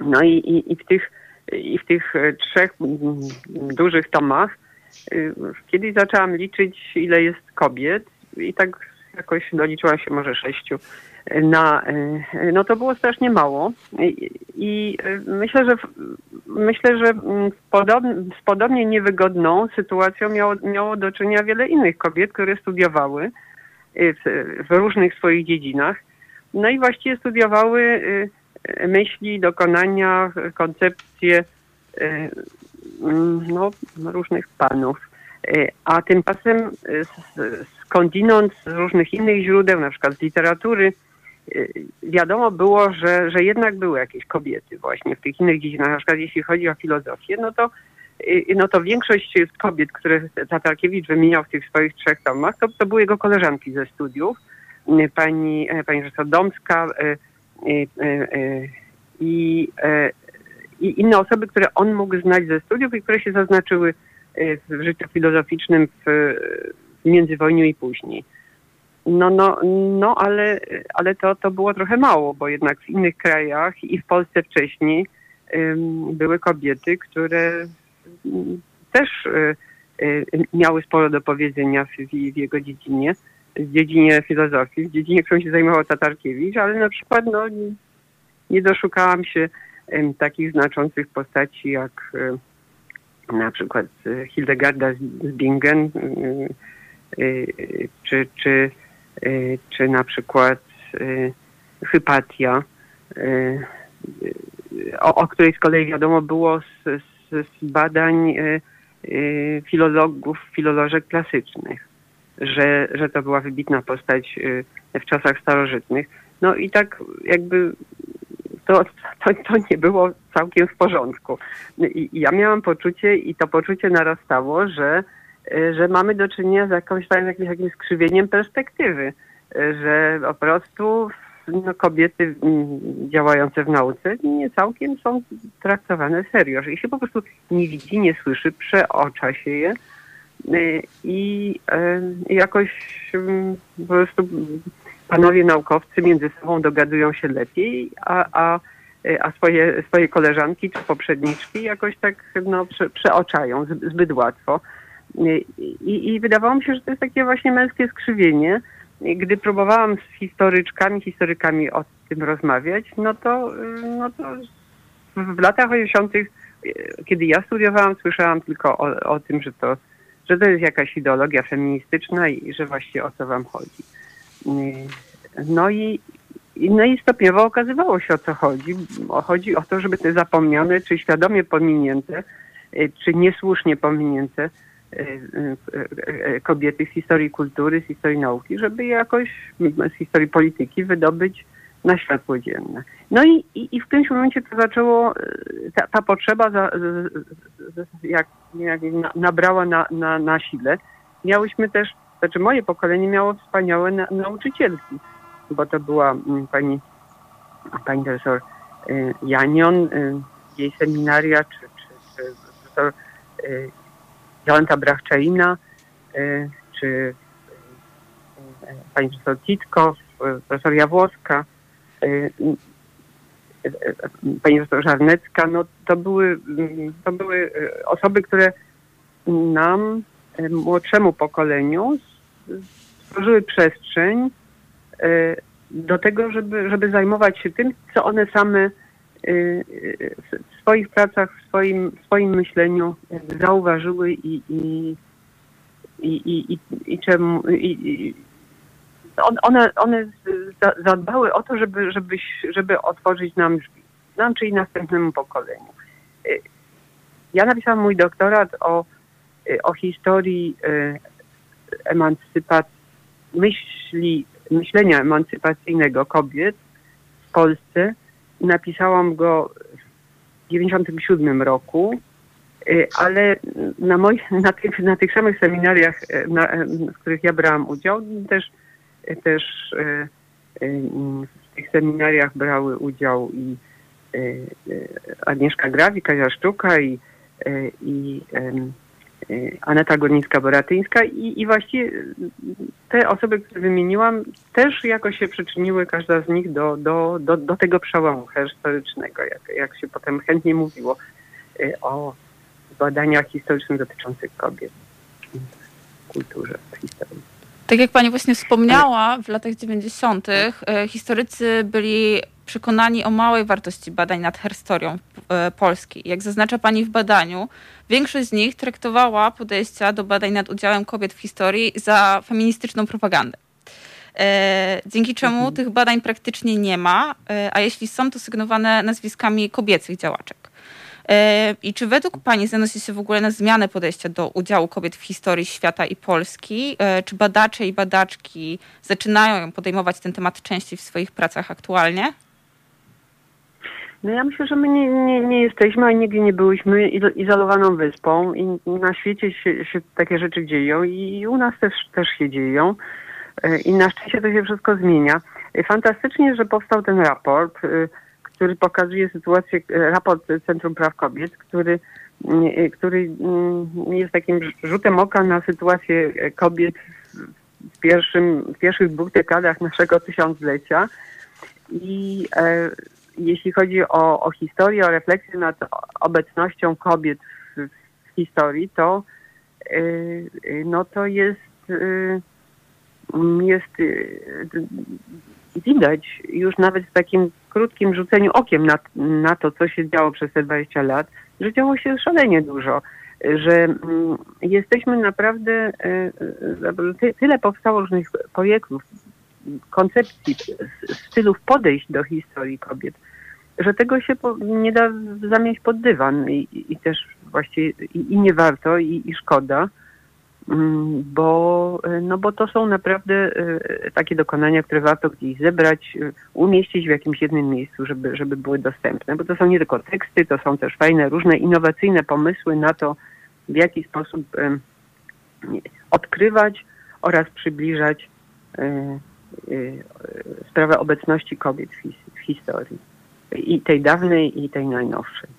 No i, i, i, w tych, i w tych trzech dużych tomach Y, kiedyś zaczęłam liczyć, ile jest kobiet i tak jakoś doliczyłam się może sześciu. Na, y, no to było strasznie mało i, i myślę, że myślę, że z podobnie niewygodną sytuacją miało, miało do czynienia wiele innych kobiet, które studiowały y, w, w różnych swoich dziedzinach. No i właściwie studiowały myśli, dokonania, koncepcje Mm, no, różnych panów. E, a tymczasem e, skądinąd z różnych innych źródeł, na przykład z literatury, e, wiadomo było, że, że jednak były jakieś kobiety właśnie w tych innych dziedzinach. Na przykład jeśli chodzi o filozofię, no to, no to większość kobiet, które Tatarkiewicz wymieniał w tych swoich trzech tomach, to, to były jego koleżanki ze studiów. Pani, pani Domska i, i, i inne osoby, które on mógł znać ze studiów i które się zaznaczyły e, w życiu filozoficznym w, w międzywojniu i później. No, no, no ale, ale to, to było trochę mało, bo jednak w innych krajach i w Polsce wcześniej um, były kobiety, które um, też um, miały sporo do powiedzenia w, w, jego dziedzinie, w dziedzinie filozofii, w dziedzinie, którą się zajmował Tatarkiewicz, ale na przykład no, nie, nie doszukałam się takich znaczących postaci jak na przykład e, Hildegarda z Bingen, e, e, czy, czy, czy na przykład Hypatia, o, o której z kolei wiadomo było z, z, z badań filologów, filolożek klasycznych, że, że to była wybitna postać w czasach starożytnych. No i tak jakby to, to, to nie było całkiem w porządku. I, I ja miałam poczucie i to poczucie narastało, że, że mamy do czynienia z jakąś, jakimś, jakimś skrzywieniem perspektywy, że po prostu no, kobiety mm, działające w nauce nie całkiem są traktowane serio, że ich się po prostu nie widzi, nie słyszy, przeocza się je i jakoś mm, po prostu panowie naukowcy między sobą dogadują się lepiej, a, a, a swoje, swoje koleżanki czy poprzedniczki jakoś tak no, prze, przeoczają zbyt łatwo. I, I wydawało mi się, że to jest takie właśnie męskie skrzywienie. Gdy próbowałam z historyczkami, historykami o tym rozmawiać, no to, no to w latach 80., kiedy ja studiowałam, słyszałam tylko o, o tym, że to, że to jest jakaś ideologia feministyczna i że właściwie o co wam chodzi. No i, no i stopniowo okazywało się o co chodzi. Chodzi o to, żeby te zapomniane, czy świadomie pominięte, y, czy niesłusznie pominięte y, y, kobiety z historii kultury, z historii nauki, żeby jakoś z historii polityki wydobyć na światło dzienne. No i, i, i w którymś momencie to zaczęło, ta, ta potrzeba za, jak, jak nabrała na, na, na sile. Miałyśmy też znaczy moje pokolenie miało wspaniałe na, nauczycielki, bo to była mm, pani, pani profesor y, Janion, y, jej seminaria, czy, czy, czy profesor y, Jolanta Brachczaina, czy pani profesor Titko, profesor Jawłoska, pani profesor Żarnecka, no to były, to były osoby, które nam, młodszemu pokoleniu, stworzyły przestrzeń e, do tego, żeby, żeby zajmować się tym, co one same e, w swoich pracach, w swoim, w swoim myśleniu zauważyły i, i, i, i, i czemu. I, one, one zadbały o to, żeby, żeby, żeby otworzyć nam drzwi, nam czyli następnemu pokoleniu. E, ja napisałam mój doktorat o, o historii emancypacji, myśli, myślenia emancypacyjnego kobiet w Polsce. Napisałam go w 1997 roku, y, ale na, moich, na, tych, na tych samych seminariach, y, na, w których ja brałam udział, też, też y, w tych seminariach brały udział i Agnieszka Grawi, Kazia Sztuka i, i Aneta Gornicka-Boratyńska i, i właściwie te osoby, które wymieniłam, też jakoś się przyczyniły, każda z nich, do, do, do, do tego przełomu historycznego, jak, jak się potem chętnie mówiło y, o badaniach historycznych dotyczących kobiet w kulturze, w historii. Tak jak pani właśnie wspomniała, w latach 90. Y, historycy byli przekonani o małej wartości badań nad historią e, Polski. Jak zaznacza Pani w badaniu, większość z nich traktowała podejścia do badań nad udziałem kobiet w historii za feministyczną propagandę. E, dzięki czemu mhm. tych badań praktycznie nie ma, e, a jeśli są, to sygnowane nazwiskami kobiecych działaczek. I czy według Pani zanosi się w ogóle na zmianę podejścia do udziału kobiet w historii świata i Polski? Czy badacze i badaczki zaczynają podejmować ten temat częściej w swoich pracach aktualnie? No ja myślę, że my nie, nie, nie jesteśmy, a nigdy nie byliśmy izolowaną wyspą i na świecie się, się takie rzeczy dzieją i u nas też, też się dzieją e, i na szczęście to się wszystko zmienia. E, fantastycznie, że powstał ten raport, e, który pokazuje sytuację, raport Centrum Praw Kobiet, który, który mm, jest takim rzutem oka na sytuację kobiet w, pierwszym, w pierwszych dwóch dekadach naszego tysiąclecia. I jeśli chodzi o, o historię, o refleksję nad obecnością kobiet w, w historii, to yy, no to jest, yy, jest widać już nawet w takim krótkim rzuceniu okiem na, na to, co się działo przez te 20 lat, że działo się szalenie dużo że mm, jesteśmy naprawdę, y, y, tyle powstało różnych projektów, koncepcji, stylów podejść do historii kobiet, że tego się nie da zamieść pod dywan i, i też właściwie i, i, nie warto i, i szkoda, mm, bo, no bo to są naprawdę e, takie dokonania, które warto gdzieś zebrać, e, umieścić w jakimś jednym miejscu, żeby, żeby były dostępne, bo to są nie tylko teksty, to są też fajne, różne innowacyjne pomysły na to, w jaki sposób odkrywać oraz przybliżać sprawę obecności kobiet w historii i tej dawnej, i tej najnowszej.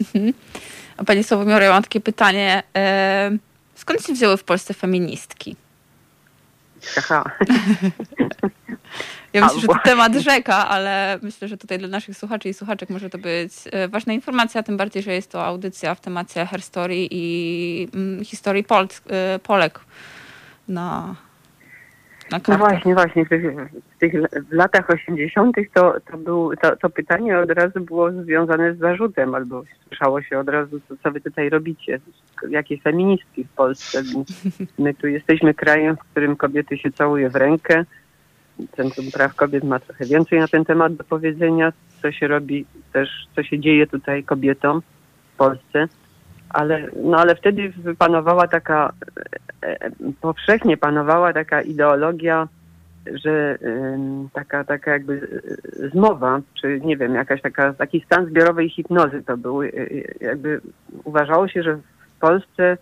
Mhm. A Pani Sławomiora, ja mam takie pytanie. E, skąd się wzięły w Polsce feministki? Aha. Ja myślę, że to temat rzeka, ale myślę, że tutaj dla naszych słuchaczy i słuchaczek może to być e, ważna informacja, tym bardziej, że jest to audycja w temacie herstory i mm, historii Pol e, Polek na, no właśnie, właśnie. W tych, w tych w latach 80. To, to, był, to, to pytanie od razu było związane z zarzutem, albo słyszało się od razu, co, co wy tutaj robicie, jakie feministki w Polsce. My tu jesteśmy krajem, w którym kobiety się całuje w rękę. Centrum Praw Kobiet ma trochę więcej na ten temat do powiedzenia, co się robi też, co się dzieje tutaj kobietom w Polsce ale, no ale wtedy panowała taka, e, e, powszechnie panowała taka ideologia, że taka, taka jakby e, zmowa, czy nie wiem, jakaś taka, taki stan zbiorowej hipnozy to był. Jakby uważało się, że w Polsce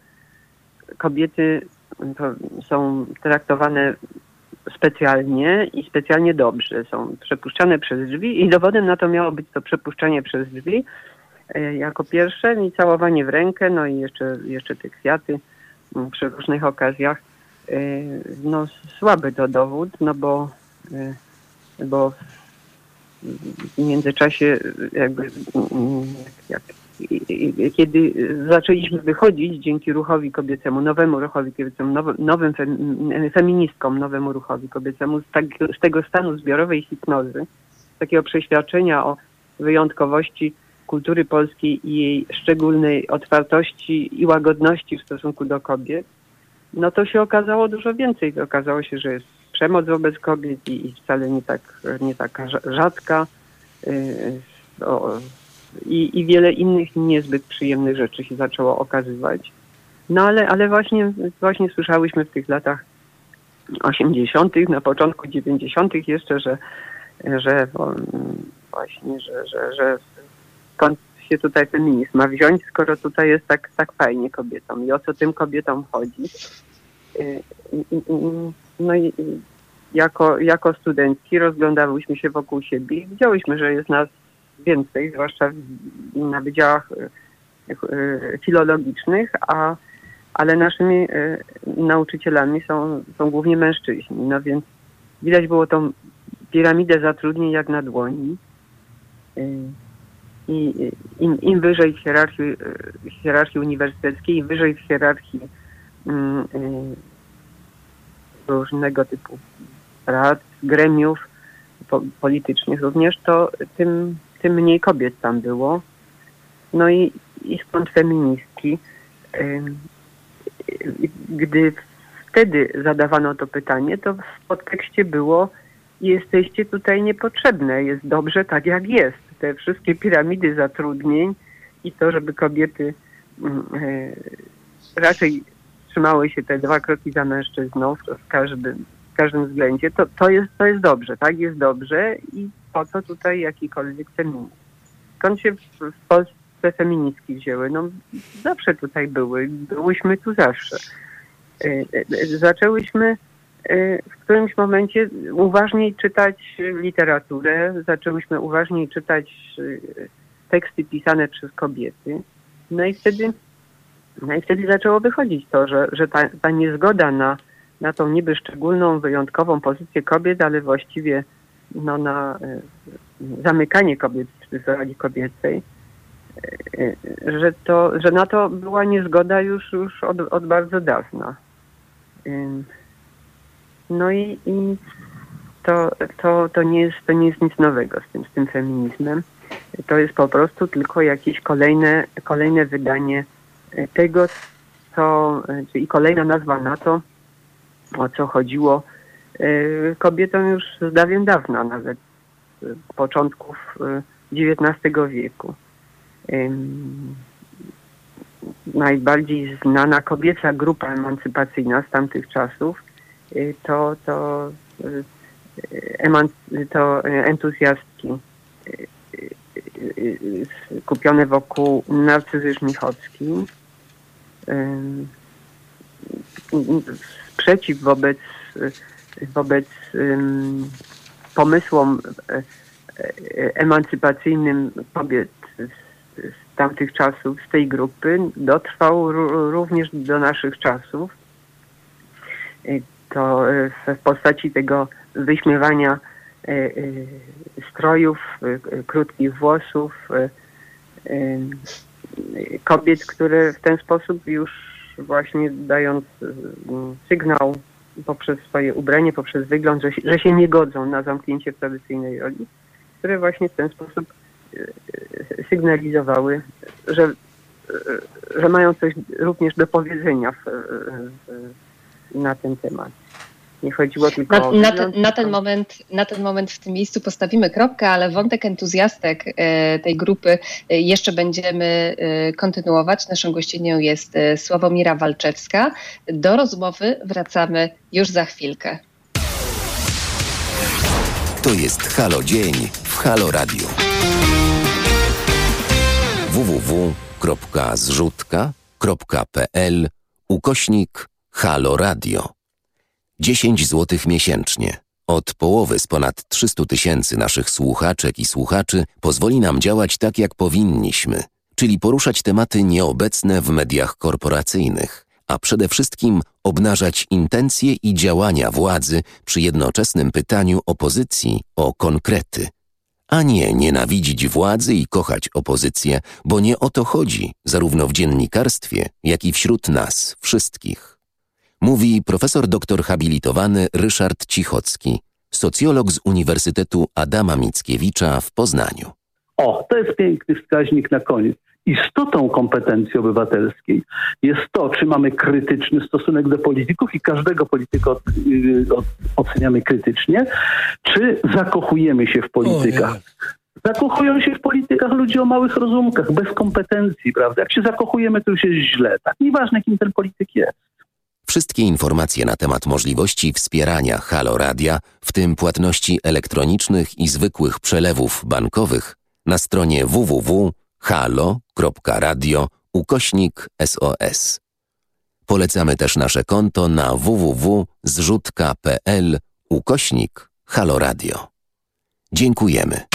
kobiety są traktowane specjalnie i specjalnie dobrze. Są przepuszczane przez drzwi i dowodem na to miało być to przepuszczanie przez drzwi, jako pierwsze i całowanie w rękę, no i jeszcze, jeszcze te kwiaty mm, przy różnych okazjach. E, no słaby to dowód, no bo, e, bo w międzyczasie jakby mm, jak, kiedy zaczęliśmy wychodzić dzięki ruchowi kobiecemu, nowemu ruchowi kobiecemu, nowym feministkom, nowemu ruchowi kobiecemu z, tak, z tego stanu zbiorowej hipnozy, takiego przeświadczenia o wyjątkowości kultury polskiej i jej szczególnej otwartości i łagodności w stosunku do kobiet, no to się okazało dużo więcej. Okazało się, że jest przemoc wobec kobiet i, i wcale nie, tak, nie taka rzadka o, i, i wiele innych niezbyt przyjemnych rzeczy się zaczęło okazywać. No ale, ale właśnie, właśnie słyszałyśmy w tych latach 80., na początku 90. jeszcze, że, że właśnie, że, że, że skąd się tutaj feminizm ma wziąć, skoro tutaj jest tak, tak fajnie kobietom i o co tym kobietom chodzi. Y, no i jako, jako studentki rozglądałyśmy się wokół siebie i widziałyśmy, że jest nas więcej, zwłaszcza na wydziałach y, y, filologicznych, a, ale naszymi nauczycielami są, są głównie mężczyźni. No więc widać było tą piramidę zatrudnień jak na dłoni i im, im wyżej w hierarchii, hierarchii uniwersyteckiej, im wyżej w hierarchii mm, y, różnego typu rad, gremiów po, politycznych również, to tym, tym mniej kobiet tam było. No i, i stąd feministki. Y, gdy wtedy zadawano to pytanie, to w podtekście było jesteście tutaj niepotrzebne, jest dobrze tak jak jest te wszystkie piramidy zatrudnień i to, żeby kobiety mm, e, raczej trzymały się te dwa kroki za mężczyzną w każdym, w każdym względzie, to, to, jest, to jest dobrze, tak jest dobrze i po co tutaj jakikolwiek feminizm. Skąd się w, Polsce feministki wzięły? No zawsze tutaj były, byłyśmy tu zawsze. E, e, zaczęłyśmy w którymś momencie uważniej czytać literaturę, zaczęłyśmy uważniej czytać y, teksty pisane przez kobiety. No i wtedy, no i wtedy zaczęło wychodzić to, że, że ta, ta niezgoda na, na tą niby szczególną, wyjątkową pozycję kobiet, ale właściwie no, na y, zamykanie kobiet w roli kobiecej, że, to, że na to była niezgoda już, już od, od bardzo dawna. No i, i to, to, to, nie jest, to nie jest nic nowego z tym, z tym feminizmem. To jest po prostu tylko jakieś kolejne, kolejne wydanie tego, co, czyli kolejna nazwa na to, o co chodziło kobietom już z dawien dawna, nawet początków XIX wieku. Najbardziej znana kobieca grupa emancypacyjna z tamtych czasów to, to, to entuzjastki skupione wokół Narcyzy Żmichowski. Sprzeciw wobec, wobec pomysłom e, emancypacyjnym kobiet z tamtych czasów, z tej grupy, dotrwał również do naszych czasów. To w postaci tego wyśmiewania strojów, krótkich włosów, kobiet, które w ten sposób już właśnie dając sygnał poprzez swoje ubranie, poprzez wygląd, że, że się nie godzą na zamknięcie w tradycyjnej roli, które właśnie w ten sposób sygnalizowały, że, że mają coś również do powiedzenia w, w, na ten temat. Nie chodziło tylko na, o. Na ten, na, ten moment, na ten moment w tym miejscu postawimy kropkę, ale wątek entuzjastek e, tej grupy jeszcze będziemy kontynuować. Naszą gościnią jest Sławomira Walczewska. Do rozmowy wracamy już za chwilkę. To jest Halo Dzień w Halo Radio. www.zrzutka.pl ukośnik Halo Radio. 10 zł miesięcznie. Od połowy z ponad 300 tysięcy naszych słuchaczek i słuchaczy pozwoli nam działać tak, jak powinniśmy, czyli poruszać tematy nieobecne w mediach korporacyjnych, a przede wszystkim obnażać intencje i działania władzy przy jednoczesnym pytaniu opozycji o konkrety. A nie nienawidzić władzy i kochać opozycję, bo nie o to chodzi, zarówno w dziennikarstwie, jak i wśród nas wszystkich. Mówi profesor doktor habilitowany Ryszard Cichocki, socjolog z Uniwersytetu Adama Mickiewicza w Poznaniu. O, to jest piękny wskaźnik na koniec. Istotą kompetencji obywatelskiej jest to, czy mamy krytyczny stosunek do polityków i każdego polityka y, oceniamy krytycznie, czy zakochujemy się w politykach. Zakochują się w politykach ludzie o małych rozumkach, bez kompetencji, prawda? Jak się zakochujemy, to już jest źle. Tak, nieważne, kim ten polityk jest. Wszystkie informacje na temat możliwości wspierania Halo Radia, w tym płatności elektronicznych i zwykłych przelewów bankowych, na stronie www.halo.radio ukośnik SOS. Polecamy też nasze konto na www.zrzutka.pl ukośnik Halo Radio. Dziękujemy.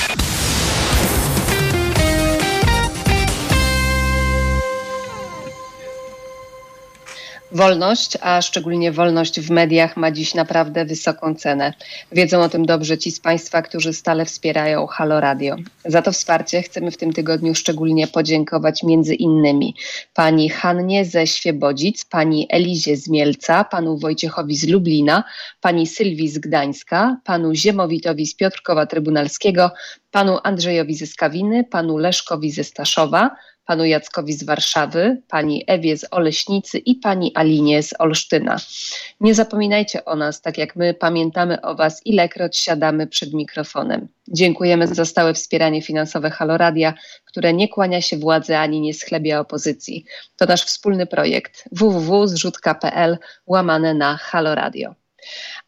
Wolność, a szczególnie wolność w mediach ma dziś naprawdę wysoką cenę. Wiedzą o tym dobrze ci z Państwa, którzy stale wspierają Halo Radio. Za to wsparcie chcemy w tym tygodniu szczególnie podziękować między innymi pani Hannie ze Świebodzic, pani Elizie z Mielca, panu Wojciechowi z Lublina, pani Sylwii z Gdańska, panu Ziemowitowi z Piotrkowa Trybunalskiego, panu Andrzejowi ze Skawiny, panu Leszkowi ze Staszowa, panu Jackowi z Warszawy, pani Ewie z Oleśnicy i pani Alinie z Olsztyna. Nie zapominajcie o nas, tak jak my pamiętamy o Was, ilekroć siadamy przed mikrofonem. Dziękujemy za stałe wspieranie finansowe Haloradia, które nie kłania się władzy ani nie schlebia opozycji. To nasz wspólny projekt www.zrzutka.pl łamane na Haloradio.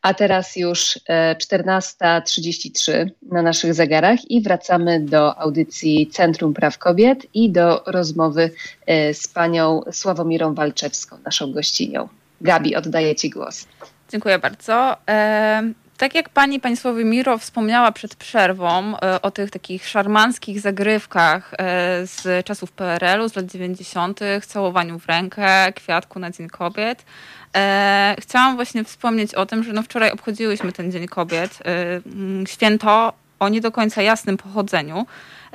A teraz już 14.33 e, na naszych zegarach i wracamy do audycji Centrum Praw Kobiet i do rozmowy e, z panią Sławomirą Walczewską, naszą gościnią. Gabi, oddaję Ci głos. Dziękuję bardzo. E, tak jak pani, pani Sławomiro wspomniała przed przerwą o tych takich szarmanckich zagrywkach z czasów PRL-u, z lat 90., całowaniu w rękę, kwiatku na Dzień Kobiet, E, chciałam właśnie wspomnieć o tym, że no wczoraj obchodziłyśmy ten Dzień Kobiet. E, święto o nie do końca jasnym pochodzeniu,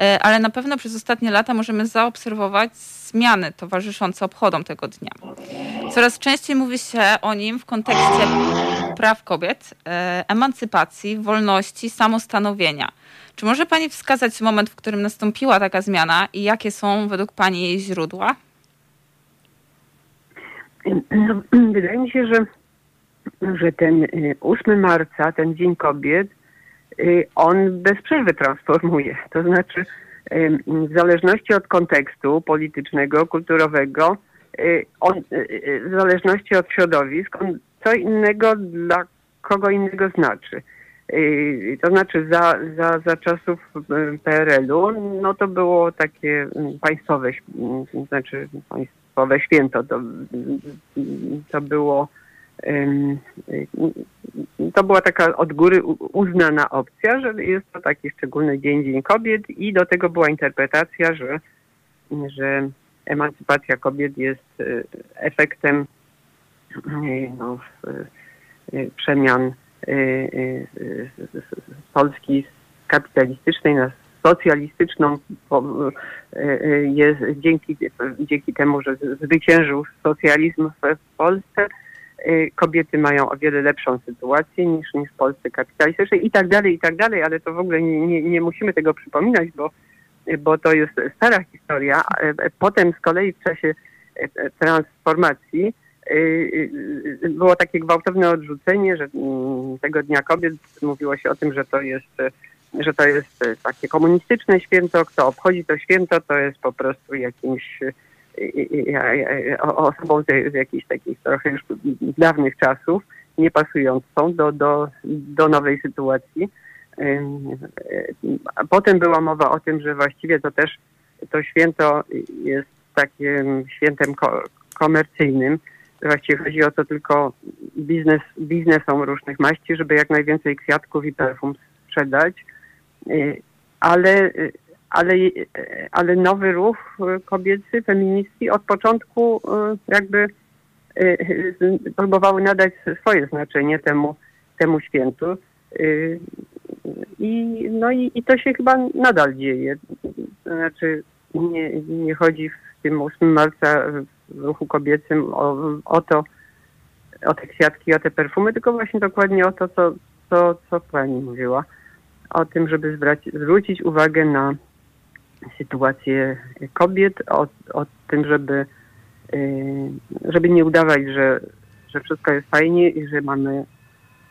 e, ale na pewno przez ostatnie lata możemy zaobserwować zmiany towarzyszące obchodom tego dnia. Coraz częściej mówi się o nim w kontekście praw kobiet, e, emancypacji, wolności, samostanowienia. Czy może Pani wskazać moment, w którym nastąpiła taka zmiana i jakie są według Pani jej źródła? Wydaje mi się, że że ten 8 marca, ten Dzień Kobiet, on bez przerwy transformuje. To znaczy, w zależności od kontekstu politycznego, kulturowego, on, w zależności od środowisk, on co innego dla kogo innego znaczy. To znaczy za, za, za czasów PRL-u, no to było takie państwowe, znaczy państwowe święto. To, to było to była taka od góry uznana opcja, że jest to taki szczególny dzień, Dzień Kobiet i do tego była interpretacja, że, że emancypacja kobiet jest efektem no, przemian Polski kapitalistycznej na socjalistyczną jest dzięki, dzięki temu, że zwyciężył socjalizm w Polsce, kobiety mają o wiele lepszą sytuację niż, niż w Polsce kapitalistycznej i tak dalej, i tak dalej, ale to w ogóle nie, nie, nie musimy tego przypominać, bo, bo to jest stara historia. Potem z kolei w czasie transformacji było takie gwałtowne odrzucenie, że mm, tego Dnia Kobiet mówiło się o tym, że to jest że to jest takie komunistyczne święto, kto obchodzi to święto, to jest po prostu jakimś osobą z, z jakichś takich trochę już dawnych czasów, nie pasującą do, do, do nowej sytuacji. Potem była mowa o tym, że właściwie to też to święto jest takim świętem ko komercyjnym. Właściwie chodzi o to tylko biznes, biznesom różnych maści, żeby jak najwięcej kwiatków i perfum sprzedać. Ale ale, ale nowy ruch kobiecy, feministki od początku jakby próbowały nadać swoje znaczenie temu, temu świętu. I, no i, i to się chyba nadal dzieje. Znaczy nie, nie chodzi w tym 8 marca w ruchu kobiecym o, o to, o te kwiatki, o te perfumy, tylko właśnie dokładnie o to, co, co, co pani mówiła. O tym, żeby zwrócić uwagę na sytuację kobiet, o, o tym, żeby, y, żeby nie udawać, że, że wszystko jest fajnie i że mamy,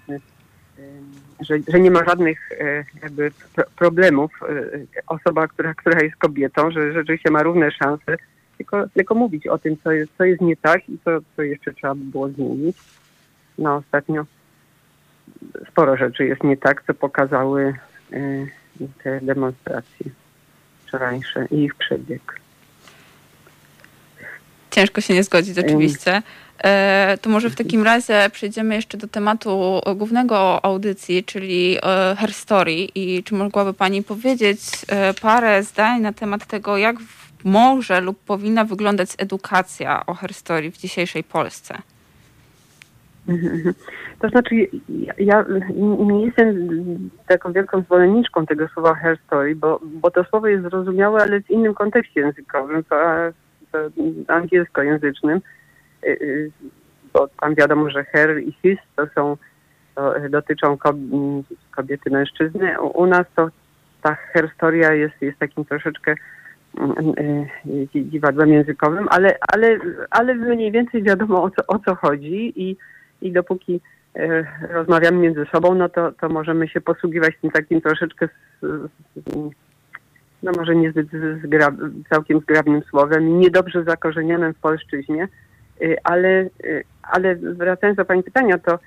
y, że, że nie ma żadnych y, jakby problemów. Osoba, która, która jest kobietą, że rzeczywiście ma równe szanse, tylko, tylko mówić o tym, co jest, co jest nie tak i co, co jeszcze trzeba by było zmienić. No ostatnio sporo rzeczy jest nie tak, co pokazały te demonstracje wczorajsze i ich przebieg. Ciężko się nie zgodzić oczywiście. E, to może w takim razie przejdziemy jeszcze do tematu głównego audycji, czyli e, Her Story. I czy mogłaby Pani powiedzieć e, parę zdań na temat tego, jak może lub powinna wyglądać edukacja o Her Story w dzisiejszej Polsce? To znaczy, ja nie jestem taką wielką zwolenniczką tego słowa hair story, bo, bo to słowo jest zrozumiałe, ale w innym kontekście językowym, to, to angielskojęzycznym, y, y, bo tam wiadomo, że hair i his to są, to dotyczą kobiety, mężczyzny. U nas to ta herstoria jest, jest takim troszeczkę y, dziwadłem językowym, ale, ale, ale mniej więcej wiadomo o co, o co chodzi i i dopóki e, rozmawiamy między sobą, no to, to możemy się posługiwać tym takim troszeczkę, no może niezbyt zgrab, całkiem zgrabnym słowem, niedobrze zakorzenionym w polszczyźnie, e, ale, e, ale wracając do Pani pytania, to,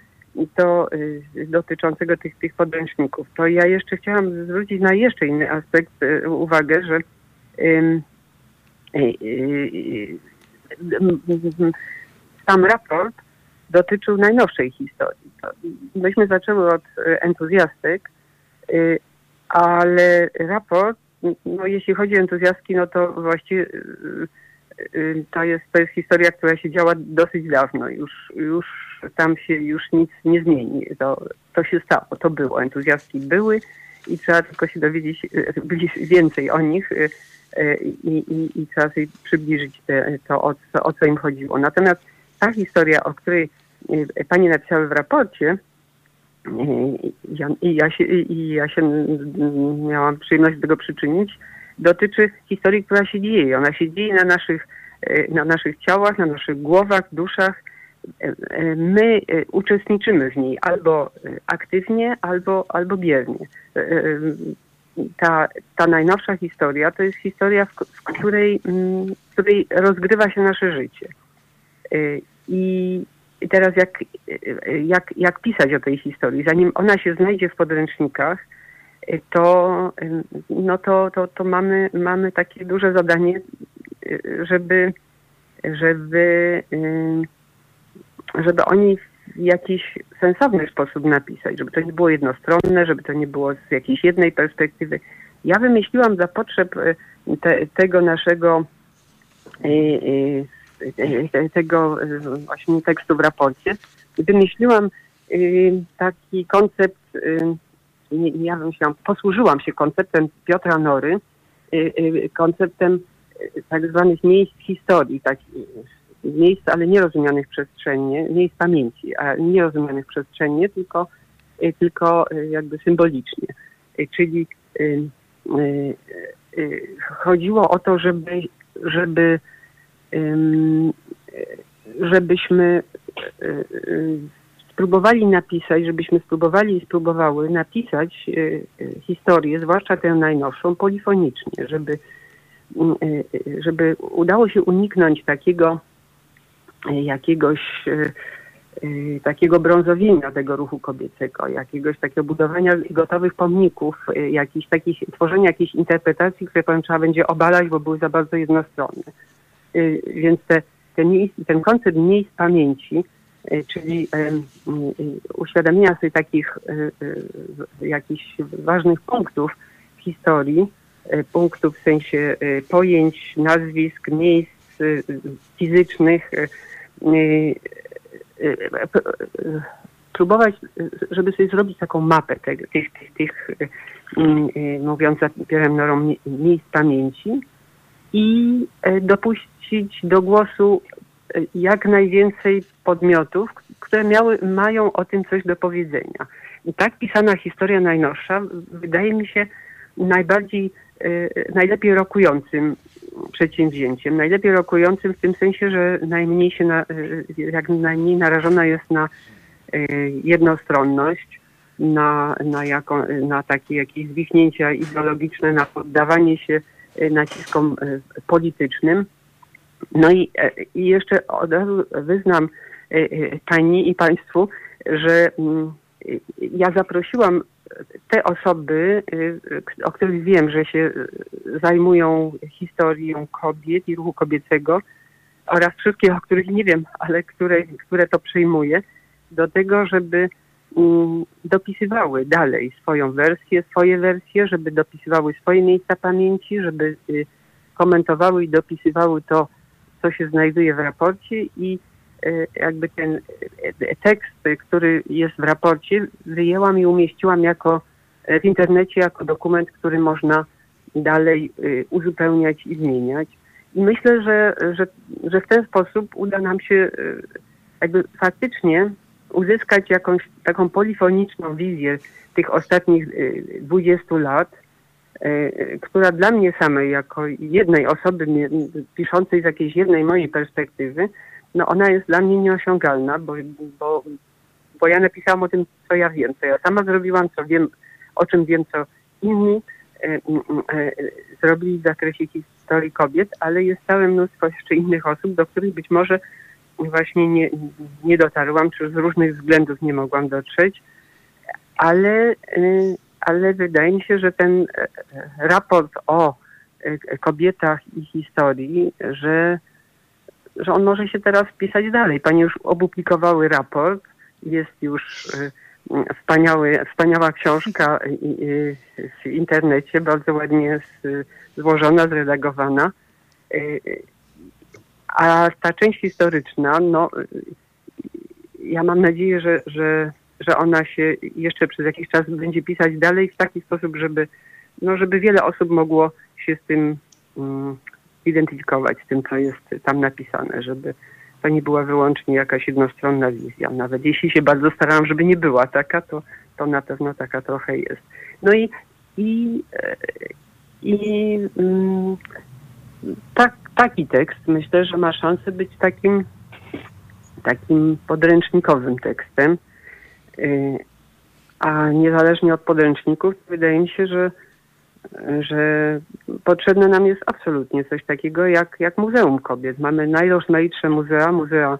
to dotyczącego tych, tych podręczników, to ja jeszcze chciałam zwrócić na jeszcze inny aspekt uwagę, że sam raport dotyczył najnowszej historii. Myśmy zaczęły od e, entuzjastyk, y, ale raport, no jeśli chodzi o entuzjastki, no to właściwie y, y, to jest, to jest historia, która się działa dosyć dawno. Już, już tam się już nic nie zmieni. To, to się stało, to było. Entuzjastki były i trzeba tylko się dowiedzieć więcej o nich i, i, i trzeba sobie przybliżyć te, to, o co, o co im chodziło. Natomiast ta historia, o której e, pani napisały w raporcie, e, i ja się, i ja się miałam przyjemność do tego przyczynić, dotyczy historii, która się dzieje. Ona się dzieje na naszych, e, na naszych ciałach, na naszych głowach, duszach my uczestniczymy w niej albo aktywnie, albo, albo biernie. Ta, ta najnowsza historia to jest historia, w, której, w której rozgrywa się nasze życie. I teraz jak, jak, jak pisać o tej historii? Zanim ona się znajdzie w podręcznikach, to, no to, to, to mamy, mamy takie duże zadanie, żeby, żeby, żeby oni w jakiś sensowny sposób napisać, żeby to nie było jednostronne, żeby to nie było z jakiejś jednej perspektywy. Ja wymyśliłam za potrzeb te, tego naszego tego właśnie tekstu w raporcie, wymyśliłam taki koncept nie, ja posłużyłam się konceptem Piotra Nory, konceptem tak zwanych miejsc historii, tak, miejsc, ale nie rozumianych przestrzennie, miejsc pamięci, a nie rozumianych przestrzennie, tylko, tylko jakby symbolicznie. Czyli chodziło o to, żeby, żeby żebyśmy spróbowali napisać, żebyśmy spróbowali i spróbowały napisać e, historię, zwłaszcza tę najnowszą, polifonicznie, żeby, żeby udało się uniknąć takiego jakiegoś takiego brązowienia tego ruchu kobiecego, jakiegoś takiego budowania gotowych pomników, jakichś takich, tworzenia jakichś interpretacji, które powiem trzeba będzie obalać, bo były za bardzo jednostronne. Więc te, ten, ten koncept miejsc pamięci E, czyli e, uświadomienia sobie takich jakichś ważnych punktów w historii, punktów w sensie pojęć, nazwisk, miejsc fizycznych, próbować, żeby sobie zrobić taką mapę tych, tych, tych, mówiąc Pierrem Norą, miejsc pamięci i dopuścić do głosu jak najwięcej podmiotów, które miały, mają o tym coś do powiedzenia. I tak pisana historia najnowsza wydaje mi się najbardziej, y, najlepiej rokującym przedsięwzięciem. Najlepiej rokującym w tym sensie, że najmniej się, na, jak najmniej narażona jest na jednostronność, na, na, jako, na takie jakieś zwichnięcia ideologiczne, na poddawanie się naciskom politycznym. No i, e, i jeszcze od razu wyznam e, Pani i Państwu, że mm, ja zaprosiłam te osoby, o których wiem, że się zajmują historią kobiet i ruchu kobiecego oraz wszystkich, o których nie wiem, ale które, które to przyjmuje, do tego, żeby dopisywały dalej swoją wersję, swoje wersje, żeby dopisywały swoje miejsca pamięci, żeby y, komentowały i dopisywały to co się znajduje w raporcie i e, jakby ten e, tekst, który jest w raporcie, wyjęłam i umieściłam jako w internecie jako dokument, który można dalej uzupełniać i zmieniać. I myślę, że, że, że w ten sposób uda nam się jakby faktycznie uzyskać jakąś taką polifoniczną wizję tych ostatnich 20 lat, E, która dla mnie samej, jako jednej osoby piszącej z jakiejś jednej mojej perspektywy, no ona jest dla mnie nieosiągalna, bo, bo, bo ja napisałam o tym, co ja wiem, co ja sama zrobiłam, co wiem, o czym wiem, co inni zrobili w zakresie historii kobiet, ale jest całe mnóstwo jeszcze innych osób, do których być może właśnie nie, nie dotarłam, czy z różnych względów nie mogłam dotrzeć, ale ale wydaje mi się, że ten e, raport o e, kobietach i historii, że, że on może się teraz wpisać dalej. Pani już opublikowały raport, jest już wspaniały, wspaniała książka w internecie, bardzo ładnie złożona, zredagowana. A ta część historyczna, no ja mam nadzieję, że, że że ona się jeszcze przez jakiś czas będzie pisać dalej w taki sposób, żeby, no, żeby wiele osób mogło się z tym um, identyfikować, z tym, co jest tam napisane, żeby to nie była wyłącznie jakaś jednostronna wizja. Nawet jeśli się bardzo starałam, żeby nie była taka, to, to na pewno taka trochę jest. No i, i, e, i tak, taki tekst myślę, że ma szansę być takim takim podręcznikowym tekstem. Y, a niezależnie od podręczników, wydaje mi się, że, że potrzebne nam jest absolutnie coś takiego jak, jak Muzeum Kobiet. Mamy najrozmaitsze muzea, muzea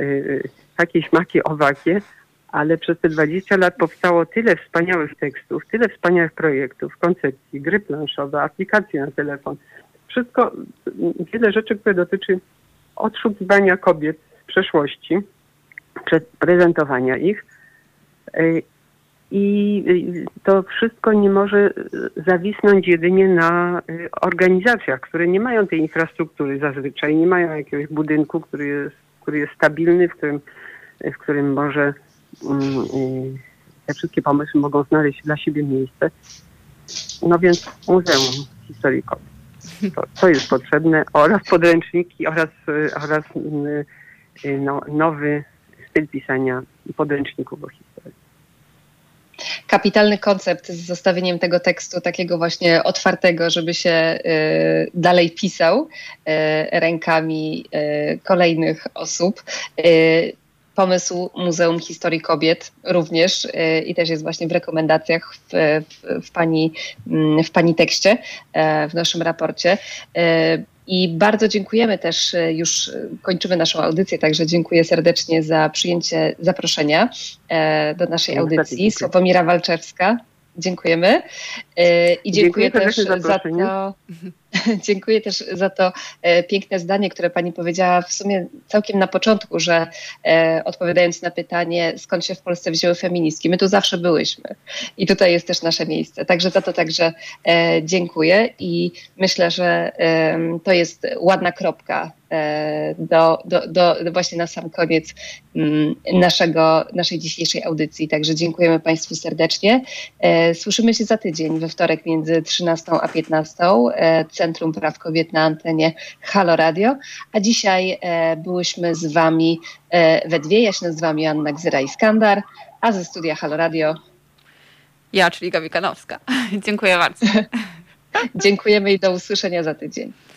y, takie, śmaki, owakie, ale przez te 20 lat powstało tyle wspaniałych tekstów, tyle wspaniałych projektów, koncepcji, gry planszowe, aplikacje na telefon. Wszystko, wiele rzeczy, które dotyczy odszukiwania kobiet z przeszłości, prezentowania ich. Y, I to wszystko nie może zawisnąć jedynie na y, organizacjach, które nie mają tej infrastruktury zazwyczaj, nie mają jakiegoś budynku, który jest, który jest stabilny, w którym, w którym może mm, te wszystkie pomysły mogą znaleźć dla siebie miejsce. No więc Muzeum Historii Kobiet. To, to jest potrzebne oraz podręczniki oraz, oraz no, nowy styl pisania podręczników o historii. Kapitalny koncept z zostawieniem tego tekstu takiego właśnie otwartego, żeby się y, dalej pisał y, rękami y, kolejnych osób pomysł Muzeum Historii Kobiet również i też jest właśnie w rekomendacjach w, w, w, pani, mm, w pani tekście, w naszym raporcie. I bardzo dziękujemy też, e, już e, kończymy naszą audycję, także dziękuję serdecznie za przyjęcie zaproszenia e, do naszej audycji. Sławomira Walczewska, dziękujemy. I dziękuję, dziękuję też za to. Dziękuję też za to e, piękne zdanie, które pani powiedziała w sumie całkiem na początku, że e, odpowiadając na pytanie, skąd się w Polsce wzięły feministki, my tu zawsze byłyśmy i tutaj jest też nasze miejsce. Także za to także e, dziękuję i myślę, że to jest ładna kropka do, do, do, właśnie na sam koniec mm, naszego, naszej dzisiejszej audycji. Także dziękujemy Państwu serdecznie. Słyszymy się za tydzień, we wtorek między 13 a 15. Centrum Praw Kobiet na antenie Halo Radio. A dzisiaj e, byłyśmy z Wami e, we dwie. Ja się nazywam Joanna Gzyra-Iskandar, a ze studia Halo Radio ja, czyli Gabi Kanowska. Dziękuję bardzo. Dziękujemy i do usłyszenia za tydzień.